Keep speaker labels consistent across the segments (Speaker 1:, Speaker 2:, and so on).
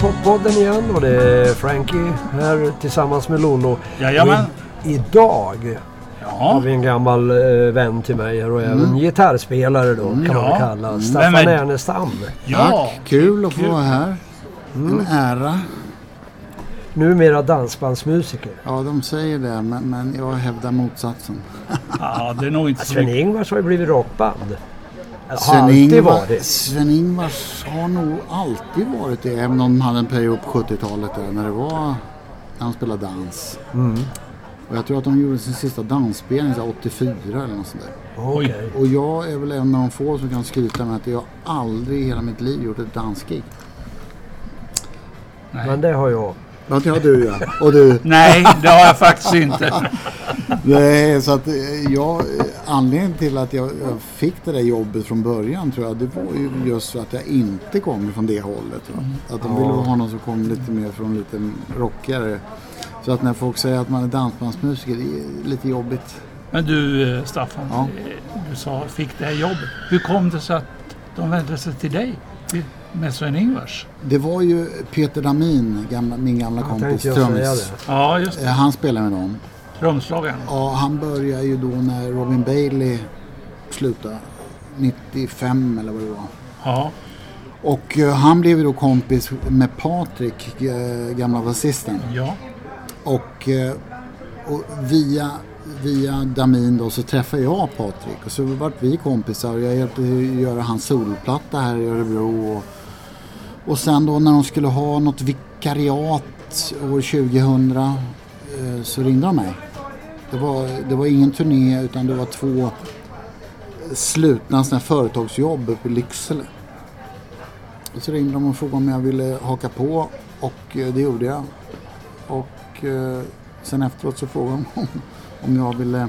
Speaker 1: Poppodden igen och det är Frankie här tillsammans med Lollo.
Speaker 2: Jajamän.
Speaker 1: I- Idag har
Speaker 2: Ja.
Speaker 1: vi en gammal eh, vän till mig här och även gitarrspelare då kan man
Speaker 2: Ja.
Speaker 1: väl kalla.
Speaker 2: Mm.
Speaker 1: Staffan
Speaker 2: Vem är-
Speaker 1: Ernestam.
Speaker 2: ja.
Speaker 3: Tack, kul att få vara här. En ära.
Speaker 1: Numera dansbandsmusiker.
Speaker 3: Ja, de säger det, men, men jag hävdar motsatsen.
Speaker 2: ja, det är nog inte så.
Speaker 1: Sven-Ingvars har ju blivit rockband. Har
Speaker 3: Sven
Speaker 1: alltid
Speaker 3: Ingvar-
Speaker 1: varit.
Speaker 3: Sven-Ingvars har nog alltid varit det, även om de hade en period på 70-talet där när det var när han spelade dans.
Speaker 1: Mm.
Speaker 3: Och jag tror att de gjorde sin sista dansspelning så här 84 eller något sånt där.
Speaker 1: Okej.
Speaker 3: Och jag är väl en av de få som kan skryta med att jag aldrig i hela mitt liv gjort ett dansgig.
Speaker 1: Men det har jag.
Speaker 3: Ja, det har du ja. Och du.
Speaker 2: Nej, det har jag faktiskt inte.
Speaker 3: Nej, så att eh, jag, anledningen till att jag, jag fick det där jobbet från början tror jag, det var ju just för att jag inte kom från det hållet. Va? Att de ville ha någon som kom lite mer från lite rockigare. Så att när folk säger att man är dansbandsmusiker, det är lite jobbigt.
Speaker 2: Men du eh, Staffan,
Speaker 3: Ja.
Speaker 2: eh, du sa fick det här jobbet. Hur kom det sig att de vände sig till dig med Sven-Ingvars?
Speaker 3: Det var ju Peter Damin, gamla, min gamla
Speaker 1: Jag
Speaker 3: kompis trummis.
Speaker 1: det.
Speaker 2: Ja, just
Speaker 3: Eh,
Speaker 2: det.
Speaker 3: Han spelade med dem.
Speaker 2: Trumslagaren.
Speaker 3: Ja, han började ju då när Robin Bailey slutade. 95 eller vad det var.
Speaker 2: Ja,
Speaker 3: Och eh, han blev ju då kompis med Patrik, eh, gamla basisten.
Speaker 2: ja.
Speaker 3: Och, eh, och via, via Damin då så träffade jag Patrik. Och så vart vi kompisar och jag hjälpte till att göra hans solplatta här i Örebro. Och, och sen då när de skulle ha något vikariat år 2000 eh, så ringde de mig. Det var, det var ingen turné utan det var två slutna sådana företagsjobb uppe i Lycksele. Och så ringde de och frågade om jag ville haka på och eh, det gjorde jag. Och eh, sen efteråt så frågade de om, om jag ville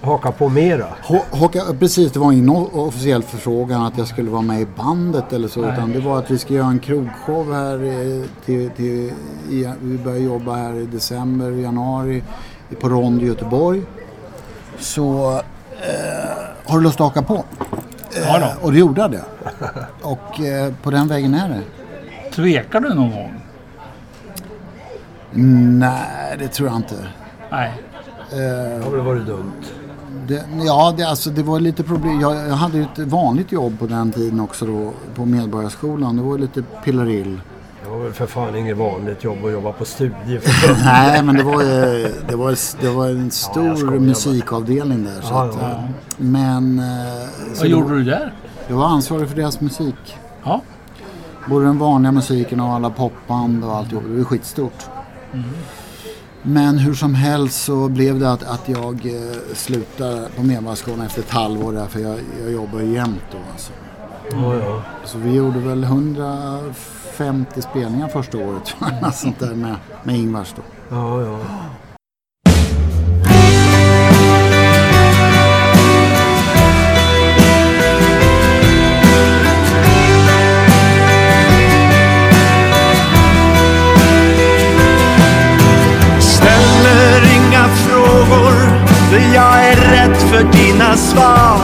Speaker 1: Haka på mera.
Speaker 3: ha- haka, precis det var ingen officiell förfrågan att jag skulle vara med i bandet eller så utan det var att vi ska göra en krogshow här eh, till, till, i, vi börjar jobba här i december, januari på Rond i Göteborg. Så eh, har du lust att haka på?
Speaker 2: Ja då.
Speaker 3: Eh, och det gjorde jag det. Och eh, på den vägen är det.
Speaker 2: Tvekar du någon gång?
Speaker 3: Nej, det tror jag inte.
Speaker 2: Nej.
Speaker 1: Det har väl varit dumt.
Speaker 3: Det, ja, det, alltså, det var lite problem. Jag, jag hade ju ett vanligt jobb på den tiden också då på Medborgarskolan. Det var lite pillerill.
Speaker 1: Det var väl för fan inget vanligt jobb att jobba på studier.
Speaker 3: Nej, men det var, ju- det var, det var en stor
Speaker 1: bara.
Speaker 3: musikavdelning där. Så
Speaker 1: Ja,
Speaker 3: att,
Speaker 1: ja.
Speaker 3: eh, Men... eh, så
Speaker 2: Vad gjorde du där?
Speaker 3: Jag var ansvarig för deras musik.
Speaker 2: Ja.
Speaker 3: Både den vanliga musiken och alla popband och alltihop. Det var skitstort. Men hur som helst så blev det att, att jag eh, slutade på Medborgarskolan efter ett halvår där för jag, jag jobbar ju jämt då alltså.
Speaker 1: Ja.
Speaker 3: Så vi gjorde väl 150 spelningar första året. Sånt där med, med Ingvars då.
Speaker 1: ja, ja.
Speaker 4: Jag är rädd för dina svar.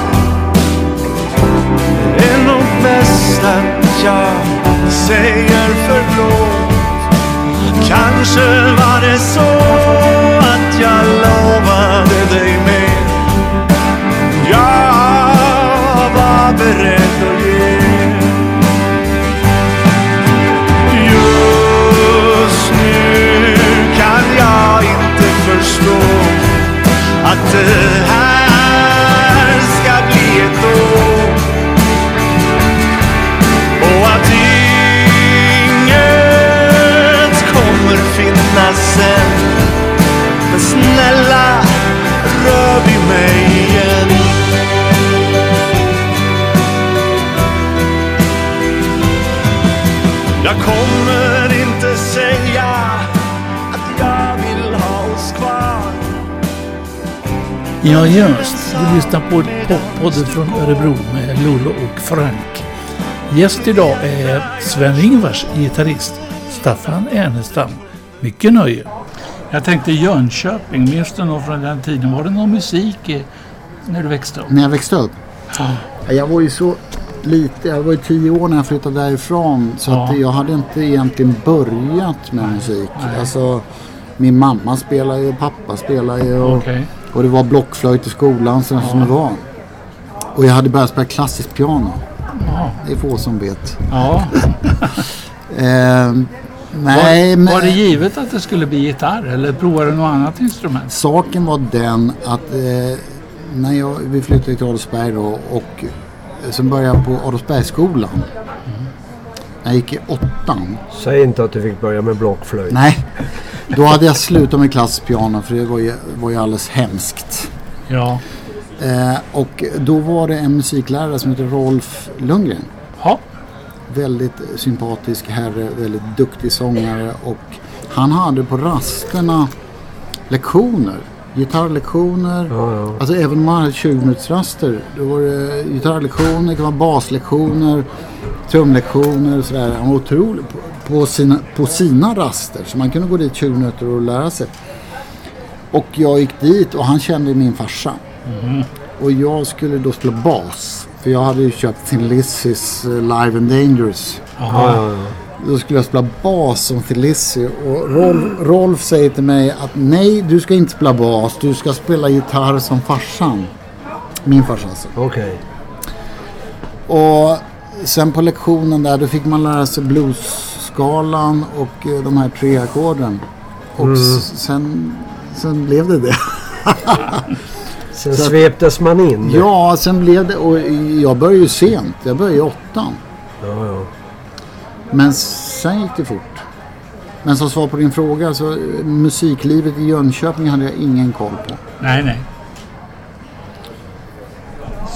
Speaker 4: Det är nog bäst att jag säger förlåt. Kanske var det så att jag lovade dig
Speaker 2: Poppodden från Örebro med Lollo och Frank. Gäst idag är Sven-Ingvars gitarrist Staffan Ernestam. Mycket nöje. Jag tänkte Jönköping, minns du något från den tiden? Var det någon musik i, när du växte upp?
Speaker 3: När jag växte upp?
Speaker 2: Ja.
Speaker 3: Jag var ju så lite, jag var ju tio år när jag flyttade därifrån så
Speaker 2: Ja.
Speaker 3: att jag hade inte egentligen börjat med musik.
Speaker 2: nej.
Speaker 3: Alltså, min mamma spelade ju, pappa spelade ju och,
Speaker 2: Okej.
Speaker 3: och det var blockflöjt i skolan så som det var. Och jag hade börjat spela klassiskt piano.
Speaker 2: Ja.
Speaker 3: Det är få som vet.
Speaker 2: ja.
Speaker 3: Eh, nej,
Speaker 2: var,
Speaker 3: men
Speaker 2: var det givet att det skulle bli gitarr eller provade du något annat instrument?
Speaker 3: saken var den att eh, när jag, vi flyttade till Adolfsberg då och eh, sen började jag på Adolfsbergsskolan. När jag gick i åttan.
Speaker 1: Säg inte att du fick börja med blockflöjt.
Speaker 3: Nej, då hade jag slutat med klassisk piano för det var ju, var ju alldeles hemskt.
Speaker 2: Ja.
Speaker 3: Eh, och då var det en musiklärare som heter Rolf Lundgren.
Speaker 2: Ja.
Speaker 3: Väldigt sympatisk herre, väldigt duktig sångare och han hade på rasterna lektioner. Gitarrlektioner.
Speaker 1: Ja, ja.
Speaker 3: Alltså även om man hade 20 minuters raster. Då var det gitarrlektioner, det kan vara baslektioner, trumlektioner och sådär. Han var otrolig på, sina, på sina raster. Så man kunde gå dit 20 minuter och lära sig. Och jag gick dit och han kände min farsa. Och jag skulle då spela bas. För jag hade ju köpt Thin Lizzys eh, Live and Dangerous.
Speaker 1: Ja.
Speaker 3: Då skulle jag spela bas som Thin Lizzy. Och Rolf, Rolf säger till mig att nej, du ska inte spela bas. Du ska spela gitarr som farsan. Min farsa alltså.
Speaker 1: Okej.
Speaker 3: Och sen på lektionen där då fick man lära sig bluesskalan och eh, de här tre ackorden. Och s- sen, sen blev det det.
Speaker 1: Sen
Speaker 3: Så
Speaker 1: sveptes man in.
Speaker 3: Ja, sen blev det. Och jag började ju sent. Jag började i åttan.
Speaker 1: Ja, ja.
Speaker 3: Men sen gick det fort. Men som svar på din fråga så eh, musiklivet i Jönköping hade jag ingen koll på.
Speaker 2: Nej, nej.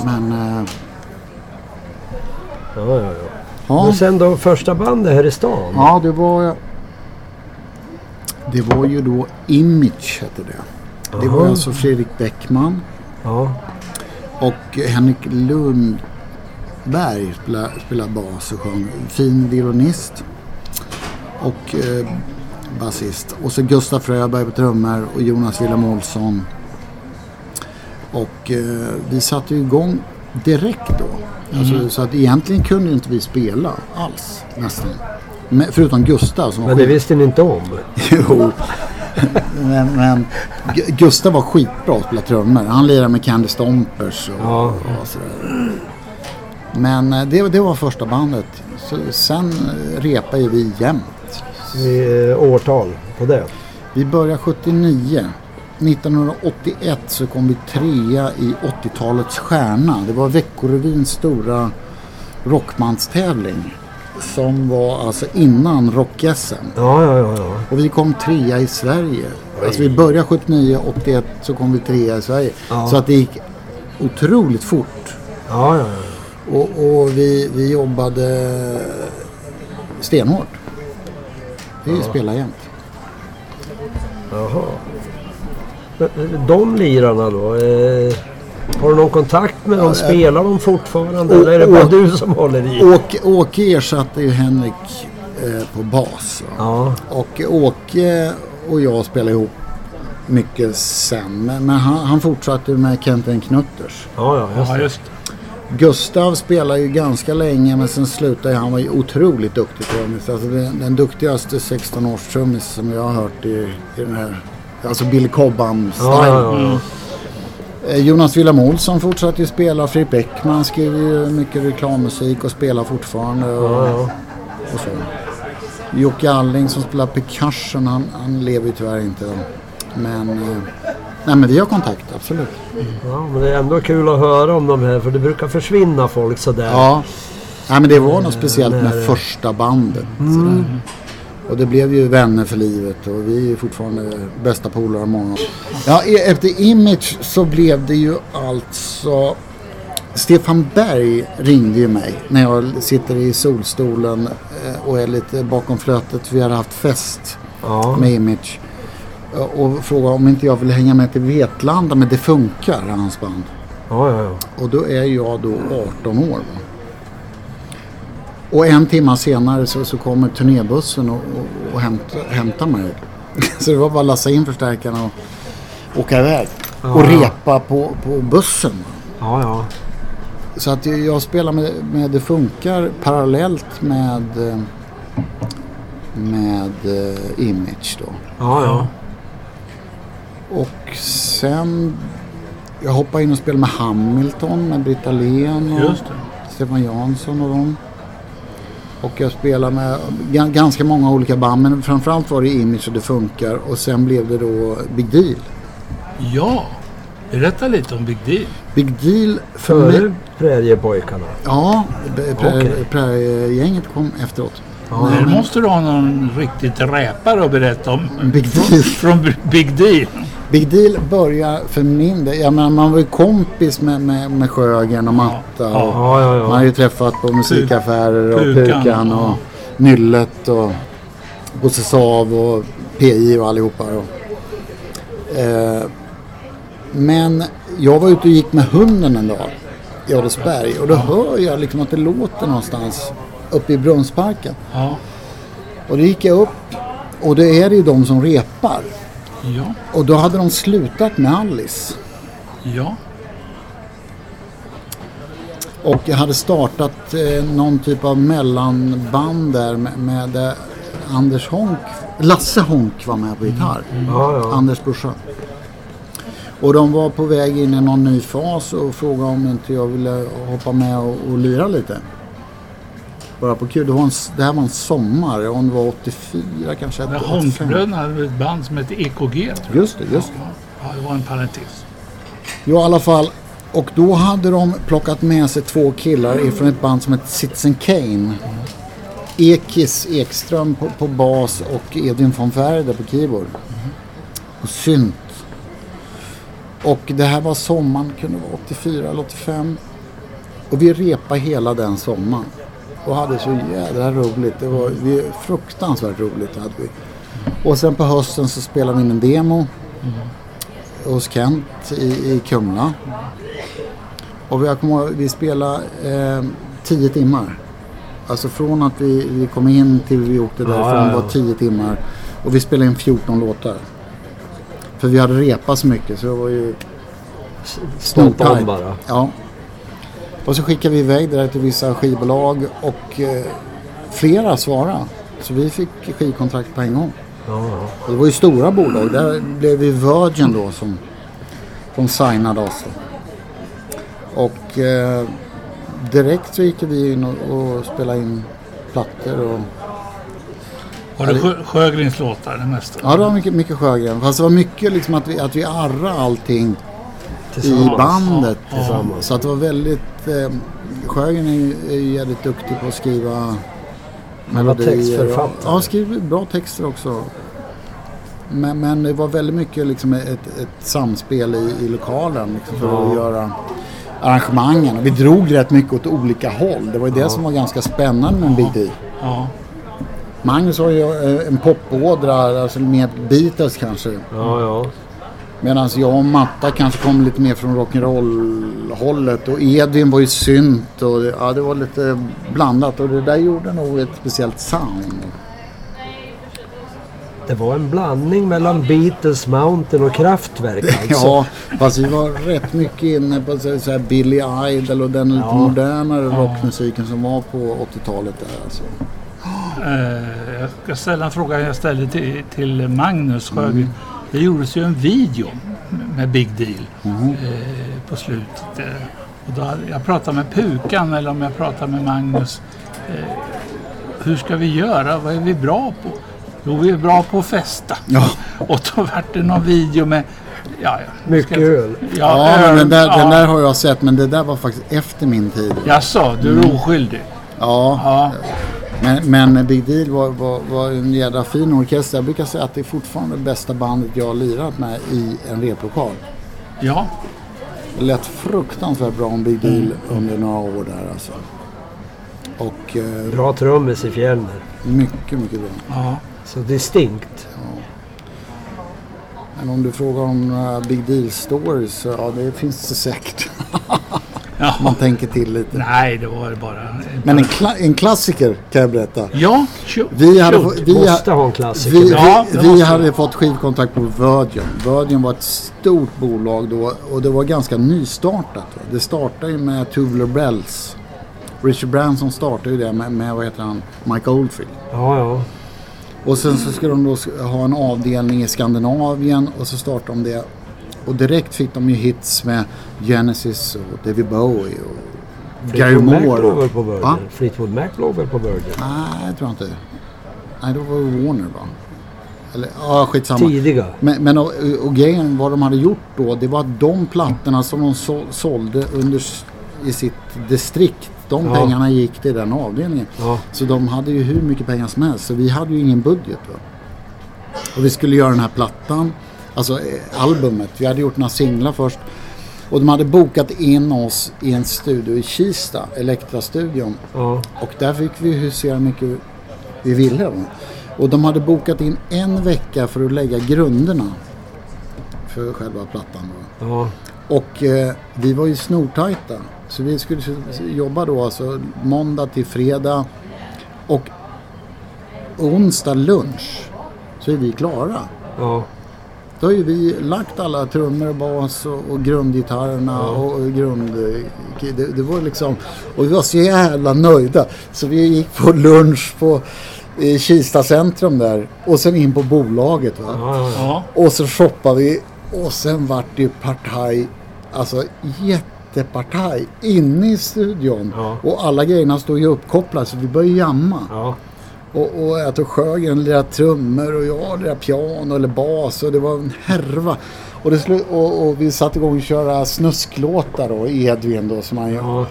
Speaker 3: Men eh,
Speaker 1: ja, ja, ja.
Speaker 3: ja,
Speaker 1: Men sen då första bandet här i stan?
Speaker 3: ja, det var det var ju då Image hette det. Det var alltså Fredrik Bäckman
Speaker 1: Ja.
Speaker 3: och Henrik Lundberg spelade, spelade bas och sjöng. Fin violinist och eh, basist. Och så Gustaf Fröberg på trummor och Jonas Wilhelm Olsson. Och eh, vi satte igång direkt då. Alltså, så att egentligen kunde inte vi spela alls nästan. Men, förutom Gustav som
Speaker 1: Men det visste ni inte om?
Speaker 3: Jo. men, men Gu- Gustav var skitbra att spela trummor. Han lirade med Candy Stompers och,
Speaker 1: Ja.
Speaker 3: och sådär. Men eh, det, det var första bandet. Så, sen eh, repade ju vi jämt.
Speaker 1: I, eh, årtal på det?
Speaker 3: Vi började 79. 1981 så kom vi trea i 80-talets stjärna. Det var Veckorevyns stora rockmanstävling. Som var alltså innan rock-SM.
Speaker 1: Ja, ja, ja. ja.
Speaker 3: Och vi kom trea i Sverige. Alltså vi började 79, 81 så kom vi trea i Sverige.
Speaker 1: Ja.
Speaker 3: Så att det gick otroligt fort.
Speaker 1: ja, ja, ja.
Speaker 3: Och, och vi, vi jobbade stenhårt. Vi spelade jämt.
Speaker 1: Jaha. Eh, De lirarna då? Eh, har du någon kontakt med dem? Spelar de fortfarande?
Speaker 3: Å-
Speaker 1: Eller är det bara
Speaker 3: å-
Speaker 1: du som håller i?
Speaker 3: Åke, Åke ersatte ju Henrik eh, på bas.
Speaker 1: Ja,
Speaker 3: Och Åke och jag spelade ihop mycket sen. Men, men han, han fortsatte med Kenten Knutters.
Speaker 1: ja, ja just
Speaker 2: Ja, just
Speaker 3: Gustav spelade ju ganska länge men sen slutade han. var ju otroligt duktig trummis. Alltså den, den duktigaste 16-års trummis som jag har hört i, i den här. Alltså Billy Cobham-style.
Speaker 1: Ja, ja, ja.
Speaker 3: Eh, Jonas Wilhelm Olsson fortsatte ju spela. Fredrik Bäckman skrev ju mycket reklammusik och spelar fortfarande. Och,
Speaker 1: ja,
Speaker 3: och så. Jocke Alling som spelar percussion, han, han lever ju tyvärr inte. Men, eh, nej, men vi har kontakt, absolut.
Speaker 1: ja, men det är ändå kul att höra om de här för det brukar försvinna folk sådär.
Speaker 3: Ja, nej, men det var något speciellt med första bandet. sådär. Och det blev ju vänner för livet och vi är fortfarande bästa polare många. Ja, e- efter Image så blev det ju alltså Stefan Berg ringde ju mig när jag sitter i solstolen eh, och är lite bakom flötet. Vi hade haft fest
Speaker 1: Ja.
Speaker 3: med Image. och frågade om inte jag ville hänga med till Vetlanda men det funkar, hans band.
Speaker 1: Ja, ja, ja.
Speaker 3: Och då är jag då 18 år. Va? Och en timme senare så, så kommer turnébussen och, och, och hämtar, hämtar mig. så det var bara att lassa in förstärkarna och åka iväg. Och
Speaker 1: Ja.
Speaker 3: repa på, på bussen.
Speaker 1: Ja, ja.
Speaker 3: Så att jag- spelar med, med Det Funkar parallellt med, med eh, Image då.
Speaker 1: Ja, ja.
Speaker 3: Och sen jag hoppade in och spelade med Hamilton med Britta Len och. Stefan Jansson och dem. Och jag spelade med ga- ganska många olika band men framförallt var det Image och Det Funkar och sen blev det då Big Deal.
Speaker 2: Ja, berätta lite om Big Deal.
Speaker 3: Big Deal för.
Speaker 1: Före Präriepojkarna.
Speaker 3: Ja, b- prä-
Speaker 1: Okej.
Speaker 3: Prärgänget kom efteråt.
Speaker 1: Ja,
Speaker 2: Här måste du ha någon riktigt räpare att berätta om.
Speaker 3: Big Deal.
Speaker 2: Från Big Deal.
Speaker 3: Big Deal börjar för min del, jag menar man var ju kompis med, med, med Sjögren och Matta. Och
Speaker 1: Ja, ja,
Speaker 3: Man har
Speaker 1: ja.
Speaker 3: ju träffat på musikaffärer och
Speaker 2: Pukan,
Speaker 3: Pukan och
Speaker 2: ja.
Speaker 3: Nyllet och Bosse Sav och PI och allihopa. Och, eh, men jag var ute och gick med hunden en dag i Adolfsberg och då hör jag liksom att det låter någonstans uppe i Brunnsparken.
Speaker 2: Ja,
Speaker 3: Och då gick jag upp och då är det ju de som repar.
Speaker 2: Ja,
Speaker 3: Och då hade de slutat med Alice.
Speaker 2: ja.
Speaker 3: Och jag hade startat eh, någon typ av mellanband där med, med eh, Anders Honk. Lasse Honk var med på gitarr.
Speaker 1: ja, ja.
Speaker 3: Anders brorsa. Och de var på väg in i någon ny fas och frågade om inte jag ville hoppa med och, och lira lite. Bara på kul. Det, var en, det här var en sommar. Om det var 84 kanske.
Speaker 2: Men
Speaker 3: 85.
Speaker 2: Honkbröderna hade ett band som hette EKG.
Speaker 3: Just det, just det.
Speaker 2: Ja, det var en parentes.
Speaker 3: Jo, i alla fall. Och då hade de plockat med sig två killar ifrån ett band som heter Citizen Kane. Ekis Ekström på, på bas och Edvin von Färder på keyboard. Och synt. Och det här var sommaren, kunde vara 84 eller 85. Och vi repade hela den sommaren. Och hade så jädra roligt. Det var vi, fruktansvärt roligt hade vi. Och sen på hösten så spelade vi in en demo hos Kent i, i Kumla. Och vi, jag kommer ihåg, vi spelade eh, tio timmar. Alltså från att vi, vi kom in till vi åkte därifrån
Speaker 1: ja, ja.
Speaker 3: var tio timmar. Och vi spelade in 14 låtar. För vi hade repat så mycket så det var ju
Speaker 1: om bara.
Speaker 3: Ja. Och så skickade vi iväg det där till vissa skivbolag och eh, flera svarade. Så vi fick skivkontrakt på en gång.
Speaker 1: Ja, ja.
Speaker 3: Och det var ju stora bolag. Där blev vi Virgin då som, som signade oss. Då. Och eh, direkt så gick vi in och, och spelade in plattor. Och,
Speaker 2: Var det Sjö, Sjögrens låtar det mesta?
Speaker 3: ja, det var mycket, mycket Sjögren. Fast det var mycket liksom att vi, att vi arrade allting i bandet.
Speaker 1: Tillsammans.
Speaker 3: Så att det var väldigt... Eh, Sjögren är är jävligt duktig på att skriva melodier.
Speaker 1: textförfattare.
Speaker 3: Ja, skriver bra texter också. Men, men det var väldigt mycket liksom ett, ett samspel i, i lokalen liksom, för
Speaker 1: Ja.
Speaker 3: att göra arrangemangen. Vi drog rätt mycket åt olika håll. Det var ju det som var ganska spännande med en Big D.
Speaker 2: Ja,
Speaker 3: Magnus har ju eh, en popådra, alltså mer Beatles kanske.
Speaker 1: Ja, ja.
Speaker 3: Medan jag och Matta kanske kom lite mer från rock'n'roll-hållet. Och Edvin var ju synt och det- ja, det var lite blandat. Och det där gjorde nog ett speciellt sound.
Speaker 1: Det var en blandning mellan Beatles, Mountain och Kraftwerk alltså.
Speaker 3: Ja, fast vi var rätt mycket inne på så så här Billy Idol och den lite
Speaker 1: Ja.
Speaker 3: modernare rockmusiken som var på 80-talet där alltså.
Speaker 2: eh, jag ska ställa en fråga jag ställde till, till Magnus
Speaker 3: Mm.
Speaker 2: Det gjordes ju en video med Big Deal
Speaker 3: Mhm.
Speaker 2: eh, på slutet. Eh, och då, hade- jag pratade med Pukan eller om jag pratade med Magnus. Eh, hur ska vi göra? Vad är vi bra på? Jo, vi är bra på att festa.
Speaker 3: Ja,
Speaker 2: Och då vart det någon video med... Ja, ja.
Speaker 1: Mycket öl.
Speaker 3: ja men
Speaker 2: öl,
Speaker 3: den där,
Speaker 2: ja.
Speaker 3: den där har jag sett men det där var faktiskt efter min tid.
Speaker 2: Jaså, du är oskyldig?
Speaker 3: Ja,
Speaker 2: Ja.
Speaker 3: Men, men Big Deal var, var, var en jädra fin orkester. Jag brukar säga att det är fortfarande det bästa bandet jag har lirat med i en replokal.
Speaker 2: Ja.
Speaker 3: Det lät fruktansvärt bra om Big Deal under några år där alltså. Och eh,
Speaker 1: Bra trummis i Fjällner.
Speaker 3: mycket, mycket bra.
Speaker 2: ja.
Speaker 1: Så distinkt.
Speaker 3: Men om du frågar om några Big Deal Stories, så ja det finns det säkert.
Speaker 2: Ja.
Speaker 3: Man tänker till lite.
Speaker 2: Nej, det var bara...
Speaker 3: Men en, kla- en klassiker kan jag berätta.
Speaker 2: Ja, shoot.
Speaker 3: Vi hade,
Speaker 2: shoot.
Speaker 3: vi,
Speaker 1: Måste ha en klassiker.
Speaker 3: vi, vi,
Speaker 2: Ja,
Speaker 3: vi hade fått skivkontakt på Virgin. Virgin var ett stort bolag då och det var ganska nystartat. Det startade ju med Tubular Bells. Richard Branson startade ju det med, med vad heter han, Mike Oldfield.
Speaker 1: Ja, ja.
Speaker 3: Och sen så skulle de då ha en avdelning i Skandinavien och så startade de det. Och direkt fick de ju hits med Genesis och David Bowie och Gary
Speaker 1: Fleetwood Mac låg
Speaker 3: Moore.
Speaker 1: väl på Virgin?
Speaker 3: Va?
Speaker 1: Fleetwood Mac låg väl på Virgin?
Speaker 3: Nej, jag tror inte. Nej, då var det Warner va? Eller, ja, skitsamma.
Speaker 1: Tidiga.
Speaker 3: Men, men och, och grejen, vad de hade gjort då, det var att de plattorna som de så, sålde under, i sitt distrikt, de
Speaker 1: Ja.
Speaker 3: pengarna gick till den avdelningen.
Speaker 1: Ja.
Speaker 3: Så de hade ju hur mycket pengar som helst, så vi hade ju ingen budget. Va? Och vi skulle göra den här plattan, alltså eh, albumet. Vi hade gjort några singlar först. Och de hade bokat in oss i en studio i Kista, Elektra-studion.
Speaker 1: Ja.
Speaker 3: Och där fick vi husera mycket vi ville. Och de hade bokat in en vecka för att lägga grunderna för själva plattan. Då.
Speaker 1: Ja.
Speaker 3: Och eh, vi var ju snortajta. Så vi skulle jobba då alltså måndag till fredag. Och onsdag lunch så är vi klara.
Speaker 1: Ja.
Speaker 3: Då har ju vi lagt alla trummor bas och, och grundgitarrerna och, och grund... Det, det var liksom... Och vi var så jävla nöjda. Så vi gick på lunch på eh, Kista centrum där och sen in på bolaget. Va?
Speaker 1: Ja, ja, ja.
Speaker 2: Ja.
Speaker 3: Och så shoppade vi och sen vart det ju partaj, alltså jättepartaj inne i studion.
Speaker 1: Ja.
Speaker 3: Och alla grejerna stod ju uppkopplade så vi började jamma.
Speaker 1: ja.
Speaker 3: Och, och jag tog Sjögren lirade trummor och jag lirade piano eller bas och det var en härva. Och, det slu- och, och vi satte igång att köra snusklåtar då, Edvin då som han gör.
Speaker 1: ja.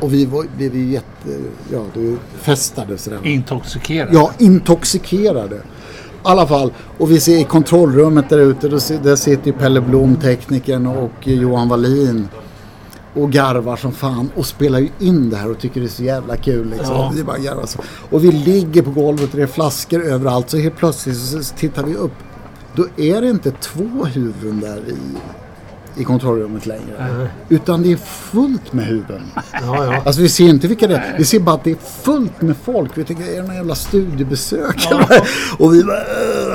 Speaker 3: Och vi var, vi var jätte, ja det festade sådär.
Speaker 2: Intoxikerad.
Speaker 3: Ja, intoxikerade. I alla fall, och vi ser i kontrollrummet där ute, där sitter ju Pelle Blom, teknikern och Johan Wallin och garvar som fan och spelar ju in det här och tycker det är så jävla kul liksom.
Speaker 2: Ja.
Speaker 3: Vi bara garvar så. Och vi ligger på golvet och det är flaskor överallt så helt plötsligt så tittar vi upp. Då är det inte två huvuden där i, i kontrollrummet längre. Utan det är fullt med huvuden.
Speaker 1: ja, ja.
Speaker 3: Alltså vi ser inte vilka det är. Vi ser bara att det är fullt med folk. Vi tänker, är det någon jävla studiebesök? eller? och vi bara,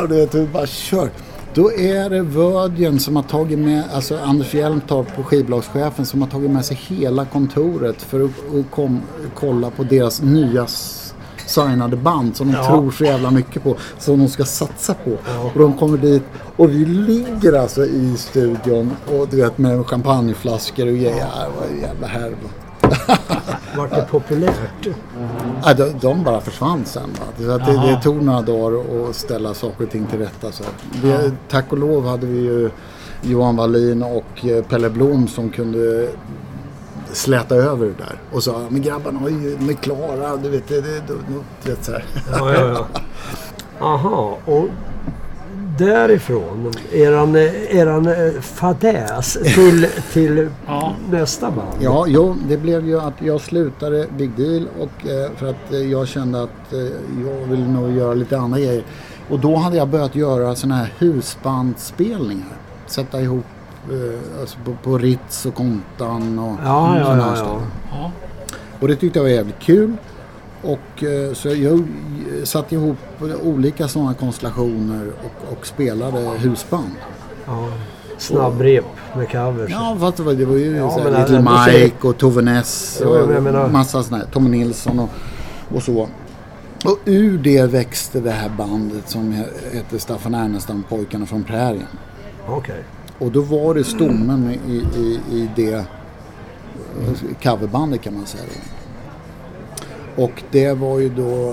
Speaker 3: "Åh", du vet, vi bara kör. Då är det Vödjen som har tagit med, alltså Anders Hjelmtorp på skivbolagschefen som har tagit med sig hela kontoret för att, kom, kolla på deras nya signade band som de
Speaker 1: Ja.
Speaker 3: tror så jävla mycket på. Som de ska satsa på. Och de kommer dit och vi ligger alltså i studion och du vet med champagneflaskor och grejer. Ja, Det var en jävla härva.
Speaker 1: Vart det populärt?
Speaker 3: Ja, de, de bara försvann sen. Va? Så att det, det tog några dagar att ställa saker och ting till rätta. Så. Vi, tack och lov hade vi ju Johan Wallin och eh, Pelle Blom som kunde släta över det där. Och sa, men grabbarna har ju, de är klara. Du vet, det, det, det, du vet så här.
Speaker 1: Ja, ja, ja. Aha, och därifrån, eran, eran eh, fadäs till, till
Speaker 2: Ja.
Speaker 1: nästa band.
Speaker 3: Ja, jo, det blev ju att jag slutade Big Deal och, eh, för att eh, jag kände att eh, jag vill nog göra lite andra grejer. Och då hade jag börjat göra sådana här husbandsspelningar. Sätta ihop eh, alltså på, på Ritz och Kontan och
Speaker 1: Ja,
Speaker 3: här
Speaker 1: ja, ja.
Speaker 2: Ja.
Speaker 3: Och det tyckte jag var jävligt kul. Och eh, så jag satte ihop olika sådana konstellationer och, och spelade husband.
Speaker 1: ja. Snabbrep med covers.
Speaker 3: Ja, fast det var, det var ju
Speaker 1: Ja,
Speaker 3: så här,
Speaker 1: men
Speaker 3: Little
Speaker 1: ändå så-
Speaker 3: Mike och Tove Ness
Speaker 1: Jo,
Speaker 3: och
Speaker 1: jag menar-
Speaker 3: massa sådana här, Tommy Nilsson och, och så. Och ur det växte det här bandet som he- hette Staffan Ernestam, Pojkarna från prärien.
Speaker 1: Okej.
Speaker 3: Och då var det stommen i, i, i det eh, coverbandet kan man säga. Och det var ju då,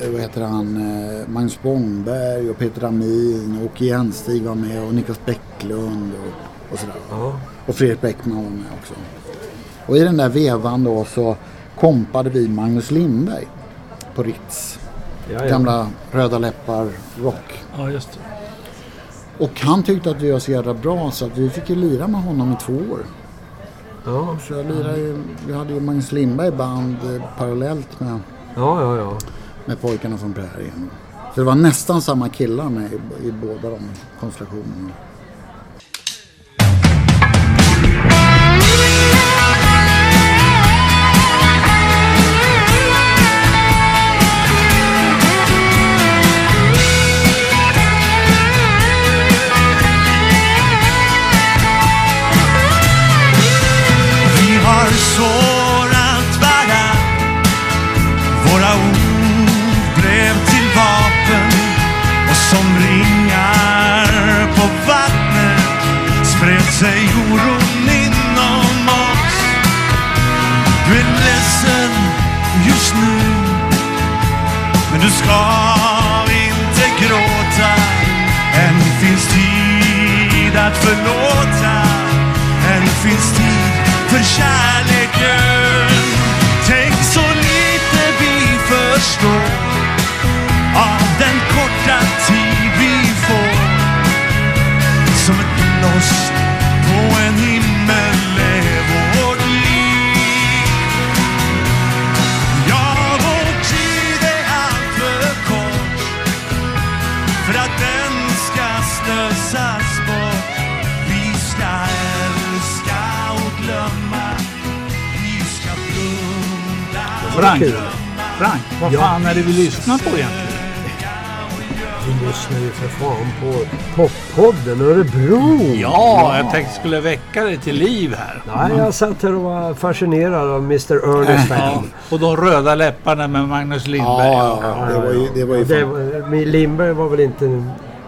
Speaker 3: eh, vad heter han, eh, Magnus Spångberg och Peter Amin och Åke Jenstig var med och Niklas Bäcklund och, och sådär.
Speaker 1: Ja.
Speaker 3: Och Fredrik Bäckman var med också. Och i den där vevan då så kompade vi Magnus Lindberg på Ritz.
Speaker 1: Ja, ja.
Speaker 3: Gamla Röda Läppar rock.
Speaker 2: ja, just det.
Speaker 3: Och han tyckte att vi var så jävla bra så att vi fick ju lira med honom i två år.
Speaker 1: Ja,
Speaker 3: Så jag lirade ju, vi hade ju Magnus Lindberg band eh, parallellt med,
Speaker 1: ja, ja. ja.
Speaker 3: med pojkarna från prärien. Så det var nästan samma killar med i, i båda de konstellationerna.
Speaker 2: Frank. Frank, vad
Speaker 1: Ja.
Speaker 2: fan är det vi lyssnar på egentligen?
Speaker 1: Vi lyssnar ju för fan på Poppodden Örebro.
Speaker 2: Ja, jag tänkte skulle väcka dig till liv här.
Speaker 1: Nej, jag satt här och var fascinerad av Mr. Ernest
Speaker 2: Ja, och de röda läpparna med Magnus Lindberg.
Speaker 3: Ja, ja, det var ju, det var ju
Speaker 1: Det, var- Lindberg var väl inte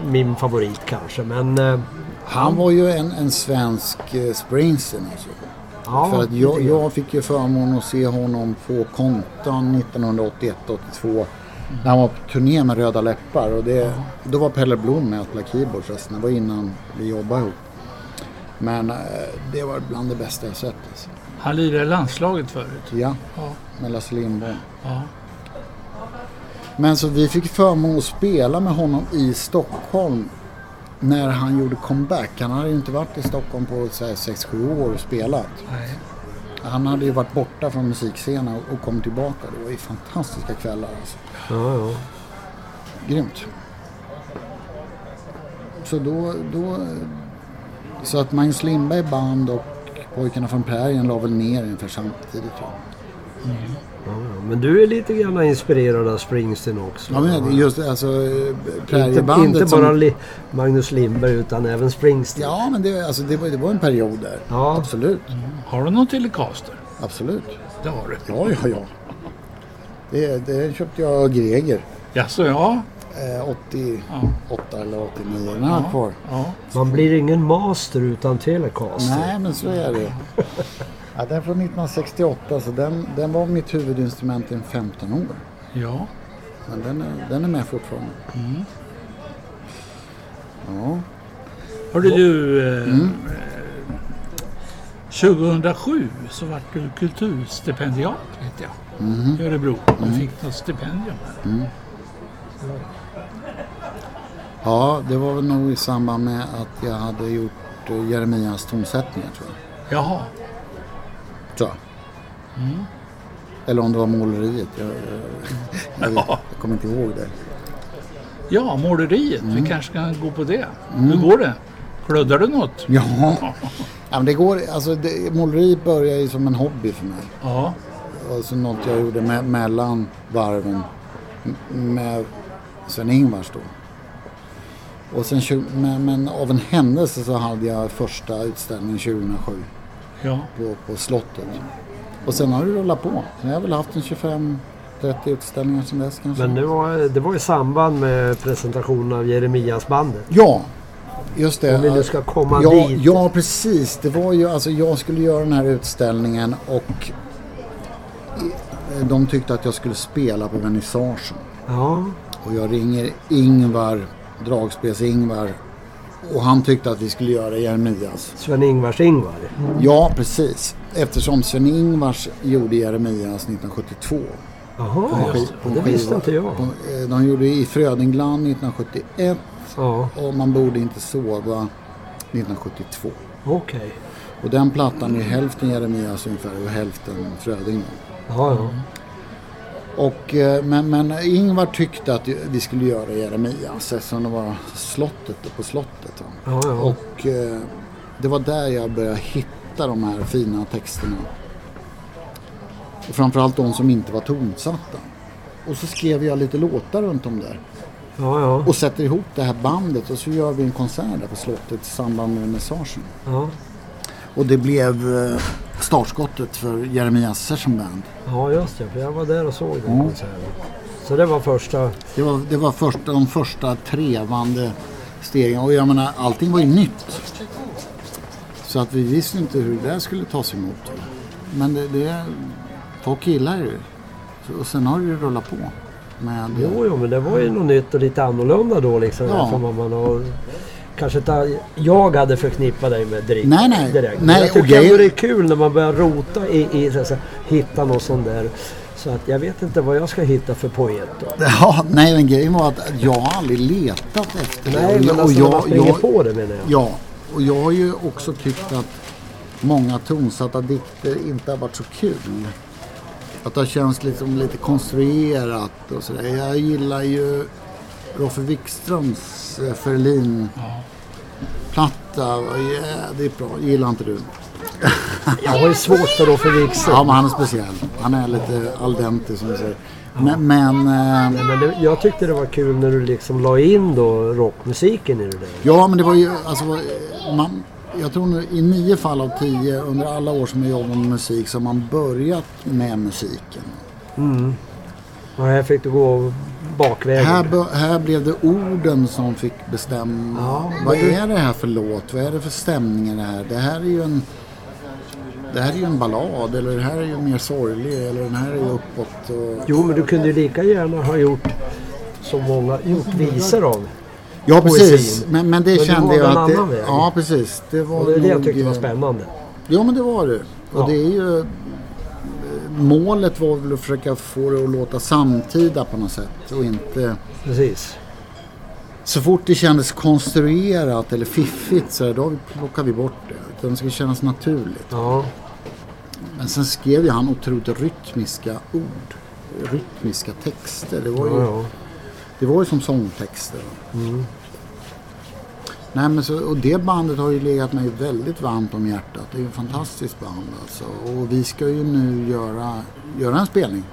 Speaker 1: min favorit kanske, men... eh,
Speaker 3: Han var ju en, en svensk eh, Springsteen alltså.
Speaker 1: Ja,
Speaker 3: För att jag, jag fick ju förmånen att se honom på Kontan 1981-82. När han var på turné med Röda Läppar. Och det, då var Pelle Blom med att spela keyboard förresten. Det var innan vi jobbade ihop. Men eh, det var bland det bästa jag sett. Alltså.
Speaker 2: Han lirade landslaget förut.
Speaker 3: Ja,
Speaker 2: Ja.
Speaker 3: med Lasse Lindholm.
Speaker 2: Ja.
Speaker 3: Men så vi fick förmånen att spela med honom i Stockholm när han gjorde comeback. Han hade ju inte varit i Stockholm på 6-7 år och spelat.
Speaker 2: Nej.
Speaker 3: Han hade ju varit borta från musikscenen och kom tillbaka. Det var ju fantastiska kvällar alltså.
Speaker 1: Ja, ja.
Speaker 3: Grymt. Så då, då... Så att Magnus Lindberg band och Pojkarna från prärien la väl ner ungefär samtidigt jag.
Speaker 1: Ja. Men du är lite grann inspirerad av Springsteen också.
Speaker 3: Ja men just det, alltså eh,
Speaker 1: inte,
Speaker 3: präriebandet
Speaker 1: inte
Speaker 3: som-
Speaker 1: bara Li- Magnus Lindberg utan även Springsteen.
Speaker 3: Ja men det, alltså, det, var, det var en period där.
Speaker 1: Ja.
Speaker 3: Absolut.
Speaker 2: Har du någon Telecaster?
Speaker 3: Absolut.
Speaker 2: Det har du.
Speaker 3: Ja, ja, ja. Det, det köpte jag av Greger.
Speaker 2: Jaså, ja.
Speaker 3: Eh, 88
Speaker 2: Ja.
Speaker 3: eller 89. Den har jag kvar.
Speaker 2: ja.
Speaker 1: Man blir ingen master utan Telecaster.
Speaker 3: Nej, men så är det. Ja, den är från 1968 så den, den var mitt huvudinstrument i 15 år.
Speaker 2: Ja.
Speaker 3: Men den är, den är med fortfarande. Ja.
Speaker 2: Hörde du, eh,
Speaker 3: Mm.
Speaker 2: eh, 2007 så vart du kulturstipendiat vet jag.
Speaker 3: Mhm.
Speaker 2: I Örebro. Du fick något stipendium där.
Speaker 3: ja, det var väl nog i samband med att jag hade gjort eh, Jeremias tonsättningar tror jag.
Speaker 2: Jaha.
Speaker 3: Jag. Eller om det var måleriet. Jag, jag, jag,
Speaker 2: Ja.
Speaker 3: jag kommer inte ihåg det.
Speaker 2: Ja, måleriet.
Speaker 3: Mm.
Speaker 2: Vi kanske kan gå på det. Hur går det? Kluddar du något?
Speaker 3: Ja, ja men det går, alltså det, måleriet började ju som en hobby för mig.
Speaker 2: Ja.
Speaker 3: Alltså något jag gjorde me- mellan varven med Sven-Ingvars då. Och sen, men, men av en händelse så hade jag första utställningen 2007
Speaker 2: Ja.
Speaker 3: på, på slottet. Och sen har det rullat på. Sen har jag väl haft en 25-30 utställningar sedan dess kanske.
Speaker 1: Men det var, det var i samband med presentationen av Jeremias-bandet.
Speaker 3: Ja, just det.
Speaker 1: Om vi nu ska komma
Speaker 3: ja,
Speaker 1: dit.
Speaker 3: Ja, precis. Det var ju, alltså jag skulle göra den här utställningen och i- de tyckte att jag skulle spela på vernissagen.
Speaker 1: Ja,
Speaker 3: Och jag ringer Ingvar, dragspels-Ingvar. Och han tyckte att vi skulle göra Jeremias.
Speaker 1: Sven-Ingvars Ingvar.
Speaker 3: Ja, precis. Eftersom Sven-Ingvars gjorde Jeremias 1972.
Speaker 1: Jaha,
Speaker 3: en
Speaker 1: det visste inte jag.
Speaker 3: På- eh, De gjorde i Frödingland 1971
Speaker 1: Ja,
Speaker 3: och Man borde inte sova 1972.
Speaker 1: okej.
Speaker 3: Och den plattan är hälften Jeremias ungefär och hälften Fröding.
Speaker 1: Ja, ja.
Speaker 3: Och, eh, men, men Ingvar tyckte att vi skulle göra Jeremias eftersom det var slottet på slottet.
Speaker 1: Ja, ja.
Speaker 3: Och eh, det var där jag började hitta de här fina texterna. Och framförallt de som inte var tonsatta. Och så skrev jag lite låtar runt om där.
Speaker 1: ja, ja.
Speaker 3: Och sätter ihop det här bandet och så gör vi en konsert där på slottet i samband med vernissagen.
Speaker 1: ja.
Speaker 3: Och det blev eh, startskottet för Jeremias Session Band.
Speaker 1: Ja, just det. För jag var där och såg den
Speaker 3: Mm.
Speaker 1: konserten. Så det var första...
Speaker 3: Det var, det var först, de första trevande stegen. Och jag menar, allting var ju nytt. Så att vi visste inte hur det där skulle tas emot. Men det, det folk gillar ju Och sen har det ju rullat på. Med,
Speaker 1: Jo, jo, men det var ju något nytt och lite annorlunda då liksom.
Speaker 3: Ja.
Speaker 1: Som man har... Kanske inte jag hade förknippat dig med direkt.
Speaker 3: Nej, nej.
Speaker 1: direkt.
Speaker 3: Nej,
Speaker 1: jag
Speaker 3: och
Speaker 1: tycker ändå det är kul när man börjar rota i, i så säga, hitta någon sån där. Så att jag vet inte vad jag ska hitta för poet då.
Speaker 3: Ja, nej men grejen var att jag har aldrig letat efter det.
Speaker 1: Nej,
Speaker 3: Och
Speaker 1: men
Speaker 3: jag-
Speaker 1: alltså
Speaker 3: och
Speaker 1: när man springer
Speaker 3: jag,
Speaker 1: på det menar jag.
Speaker 3: Ja, och jag har ju också tyckt att många tonsatta dikter inte har varit så kul. Att det har känts liksom lite konstruerat och sådär. Jag gillar ju Roffe Wikströms eh, Ferlin-platta. Var jävligt bra. Gillar inte du?
Speaker 1: Jag har ju svårt för Roffe Wikström.
Speaker 3: Ja, men han är speciell. Han är lite al dente som du säger. Men, men eh,
Speaker 1: Nej, Men det, jag tyckte det var kul när du liksom la in då rockmusiken i det där.
Speaker 3: Ja, men det var ju alltså, man, jag tror nu i nio fall av tio under alla år som jag jobbat med musik så har man börjat med musiken.
Speaker 1: Och här fick du gå bakvägen.
Speaker 3: Här, här blev det orden som fick bestämma.
Speaker 1: Ja,
Speaker 3: vad
Speaker 1: du-
Speaker 3: är det här för låt? Vad är det för stämning det här? Det här är ju en det här är ju en ballad eller det här är ju mer sorglig eller den här är ju uppåt. Och...
Speaker 1: Jo, men du kunde ju lika gärna ha gjort som många gjort visor av.
Speaker 3: Ja precis, men, men det
Speaker 1: Men
Speaker 3: kände jag att... Det,
Speaker 1: väg.
Speaker 3: ja precis. Det var
Speaker 1: Och det är det jag tyckte var
Speaker 3: eh,
Speaker 1: spännande.
Speaker 3: Ja men det var det. Och
Speaker 1: Ja.
Speaker 3: det är ju... Målet var väl att försöka få det att låta samtida på något sätt och inte...
Speaker 1: Precis.
Speaker 3: Så fort det kändes konstruerat eller fiffigt så då plockade vi bort det. Utan det skulle kännas naturligt.
Speaker 1: Ja,
Speaker 3: Men sen skrev ju han otroligt rytmiska ord. Rytmiska texter. Det var ju,
Speaker 1: ja, ja.
Speaker 3: det var ju som sångtexter. Nej, men så, och det bandet har ju legat mig väldigt varmt om hjärtat. Det är ju ett fantastiskt band alltså. Och vi ska ju nu göra, göra en spelning.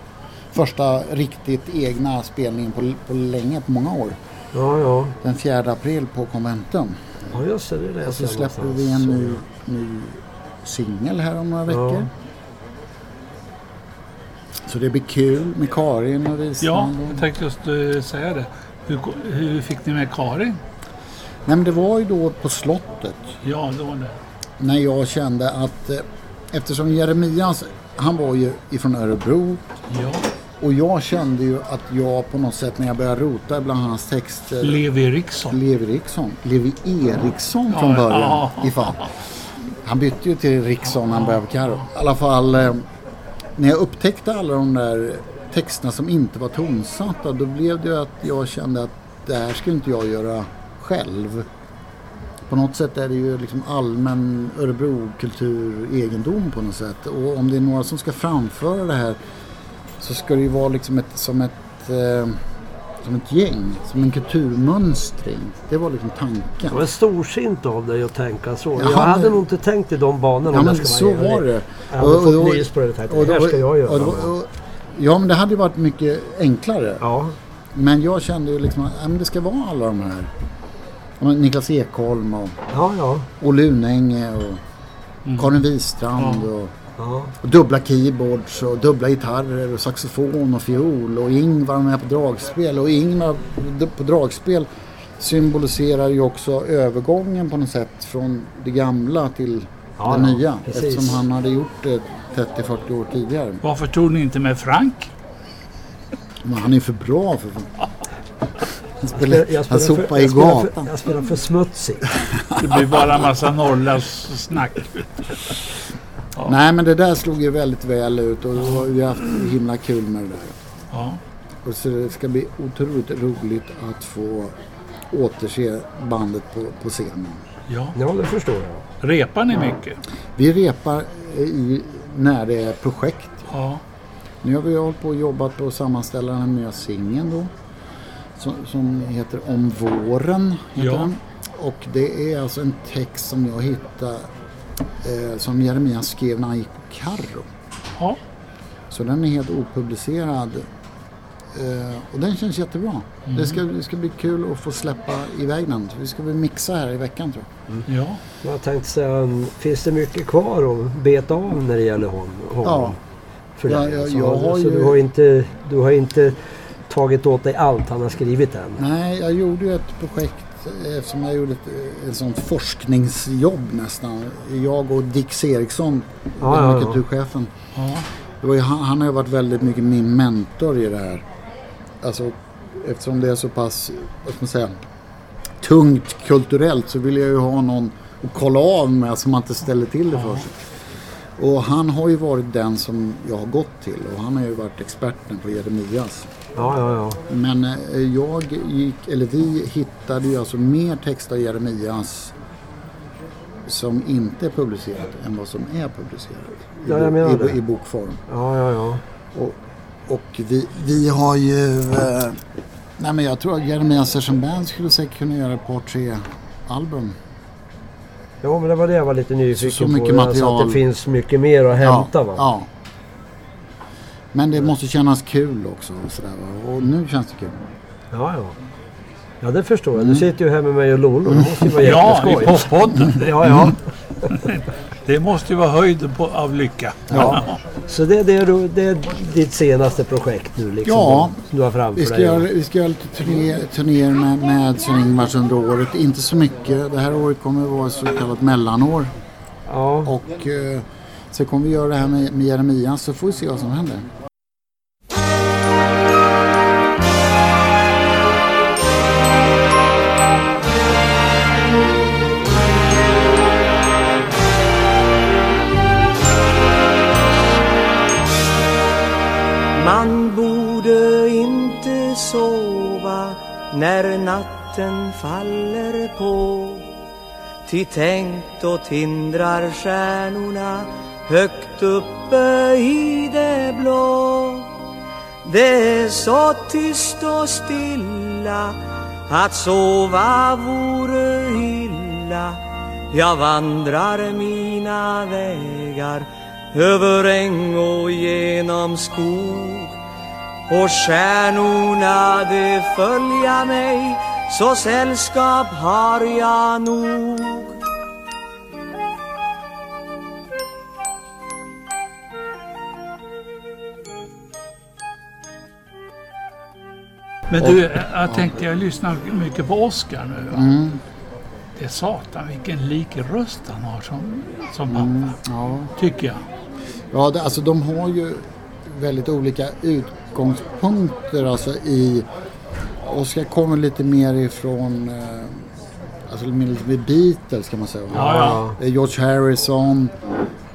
Speaker 3: Första riktigt egna spelningen på, på länge, på många år.
Speaker 1: ja, ja.
Speaker 3: Den 4 april på konventen.
Speaker 1: Ja, just det. Det
Speaker 3: Och så släpper vi en ny, ny singel här om några veckor. Så det blir kul med Karin och
Speaker 2: Ja,
Speaker 3: Wisman.
Speaker 2: jag tänkte just eh, säga det. Hur, hur fick ni med Karin?
Speaker 3: Nej men det var ju då på slottet.
Speaker 2: Ja, det var det.
Speaker 3: när jag kände att eh, eftersom Jeremias, han var ju ifrån Örebro
Speaker 2: Ja.
Speaker 3: och jag kände ju att jag på något sätt när jag började rota bland hans texter
Speaker 2: Levi Eriksson.
Speaker 3: Levi Eriksson, Levi Eriksson från
Speaker 2: Ja,
Speaker 3: början
Speaker 2: ja.
Speaker 3: ifall. Han bytte ju till Riksson när han började på Karo. I alla fall eh, när jag upptäckte alla de där texterna som inte var tonsatta då blev det ju att jag kände att det här skulle inte jag göra själv. På något sätt är det ju liksom allmän Örebro-kultur, egendom på något sätt. Och om det är några som ska framföra det här så ska det ju vara liksom ett, som ett eh, som ett gäng, som en kulturmönstring. Det var liksom tanken.
Speaker 1: Det var storsint av dig att tänka så.
Speaker 3: Ja,
Speaker 1: jag
Speaker 3: men-
Speaker 1: hade nog inte tänkt i de banorna
Speaker 3: Ja men så
Speaker 1: ärlig.
Speaker 3: var det.
Speaker 1: Jag hade
Speaker 3: Och- och-
Speaker 1: fått nys på det tänkte,
Speaker 3: och-
Speaker 1: det här ska jag göra.
Speaker 3: och- Ja men det hade ju varit mycket enklare.
Speaker 1: Ja,
Speaker 3: Men jag kände ju liksom att men det ska vara alla de här. Ja, Niklas Ekholm och
Speaker 1: ja, ja.
Speaker 3: Olle Unänge och Karin Wistrand och,
Speaker 1: ja.
Speaker 3: och dubbla keyboards och dubbla gitarrer och saxofon och fiol och Ingvar med på dragspel och Ingvar på dragspel symboliserar ju också övergången på något sätt från det gamla till
Speaker 1: Ja,
Speaker 3: det
Speaker 1: ja,
Speaker 3: nya.
Speaker 1: precis.
Speaker 3: Eftersom han hade gjort det 30-40 år tidigare.
Speaker 2: Varför tog ni inte med Frank?
Speaker 3: Men han är för bra för Han, spelar,
Speaker 1: Jag
Speaker 3: han
Speaker 1: spelar
Speaker 3: sopar
Speaker 1: för,
Speaker 3: i
Speaker 1: jag spelar
Speaker 3: gatan.
Speaker 1: för, jag spelar för smutsigt.
Speaker 2: Det blir bara en massa Norrlandssnack.
Speaker 3: Nej men det där slog ju väldigt väl ut och har vi haft himla kul med det där.
Speaker 2: Ja.
Speaker 3: Och så det ska bli otroligt roligt att få återse bandet på, på scenen.
Speaker 2: ja.
Speaker 1: Ja, det förstår jag.
Speaker 2: Repar ni mycket?
Speaker 3: Vi repar i, när det är projekt.
Speaker 2: Ja.
Speaker 3: Nu har vi hållit på och jobbat på att sammanställa den här nya singeln då. Som, som heter Om våren. Heter
Speaker 2: Ja.
Speaker 3: den. Och det är alltså en text som jag hittade eh, som Jeremias skrev när han gick på Carro.
Speaker 2: Ja,
Speaker 3: Så den är helt opublicerad. Eh, och den känns jättebra. Det, ska, det ska bli kul att få släppa iväg den. Vi ska väl mixa här i veckan tror jag.
Speaker 2: ja.
Speaker 1: Jag tänkte säga, finns det mycket kvar att beta av när det gäller hon, honom?
Speaker 3: Ja.
Speaker 1: För
Speaker 3: Ja,
Speaker 1: dig?
Speaker 3: ja,
Speaker 1: alltså,
Speaker 3: jag har
Speaker 1: så
Speaker 3: ju-
Speaker 1: du, har inte, du har inte tagit åt dig allt han har skrivit än?
Speaker 3: Nej, jag gjorde ju ett projekt eftersom jag gjorde ett, ett sånt forskningsjobb nästan. Jag och Dix Eriksson,
Speaker 1: Ja, ja, ja.
Speaker 2: ja.
Speaker 3: Det var ju, han, han har ju varit väldigt mycket min mentor i det här. Alltså eftersom det är så pass, vad ska man säga, tungt kulturellt så vill jag ju ha någon att kolla av med så man inte ställer till det för sig. Och han har ju varit den som jag har gått till och han har ju varit experten på Jeremias.
Speaker 1: Ja, ja, ja.
Speaker 3: Men eh, jag gick, eller vi hittade ju alltså mer text av Jeremias som inte är publicerat än vad som är publicerat i,
Speaker 1: Ja, jag menar
Speaker 3: i,
Speaker 1: det.
Speaker 3: i bokform.
Speaker 1: ja, ja, ja.
Speaker 3: Och, och vi, vi har ju... Eh, nej men jag tror att Jeremias Session Band skulle säkert kunna göra ett par, tre album.
Speaker 1: Ja, men det var det jag var lite nyfiken
Speaker 3: Så- så
Speaker 1: på.
Speaker 3: mycket
Speaker 1: Alltså
Speaker 3: material.
Speaker 1: att det finns mycket mer att hämta va?
Speaker 3: Ja. Men det måste kännas kul också. Och, sådär, och nu känns det kul.
Speaker 1: Ja, ja. Ja, det förstår jag.
Speaker 3: Mm.
Speaker 1: Du sitter ju här med mig och Lolo. Det måste ju vara
Speaker 2: ja i
Speaker 1: jätteskoj.
Speaker 2: poppodden.
Speaker 1: Ja, ja.
Speaker 2: Det måste ju vara höjden på, av lycka.
Speaker 1: ja. Så det, det, är, det är ditt senaste projekt nu liksom?
Speaker 3: Ja.
Speaker 1: Som du har framför
Speaker 3: Vi ska,
Speaker 1: dig?
Speaker 3: göra, vi ska göra lite turné, turnéer med, med Sven-Ingvars under året. Inte så mycket. Det här året kommer att vara ett så kallat mellanår.
Speaker 1: Ja.
Speaker 3: Och eh, så kommer vi göra det här med, med Jeremias så får vi se vad som händer.
Speaker 5: När natten faller på Ty tänk då tindrar stjärnorna högt uppe i det blå. Det är så tyst och stilla att sova vore illa. Jag vandrar mina vägar över äng och genom skog och stjärnorna de följa mig så sällskap har jag nog
Speaker 2: Men du, jag tänkte jag lyssnar mycket på Oscar nu.
Speaker 3: Mm.
Speaker 2: Det är satan vilken lik röst han har som, som pappa.
Speaker 3: Mm, ja.
Speaker 2: Tycker jag.
Speaker 3: Ja, det, alltså de har ju väldigt olika utgångspunkter alltså i... Oskar kommer lite mer ifrån... Eh, alltså lite mer Beatles kan man säga.
Speaker 2: Ja, ja.
Speaker 3: George Harrison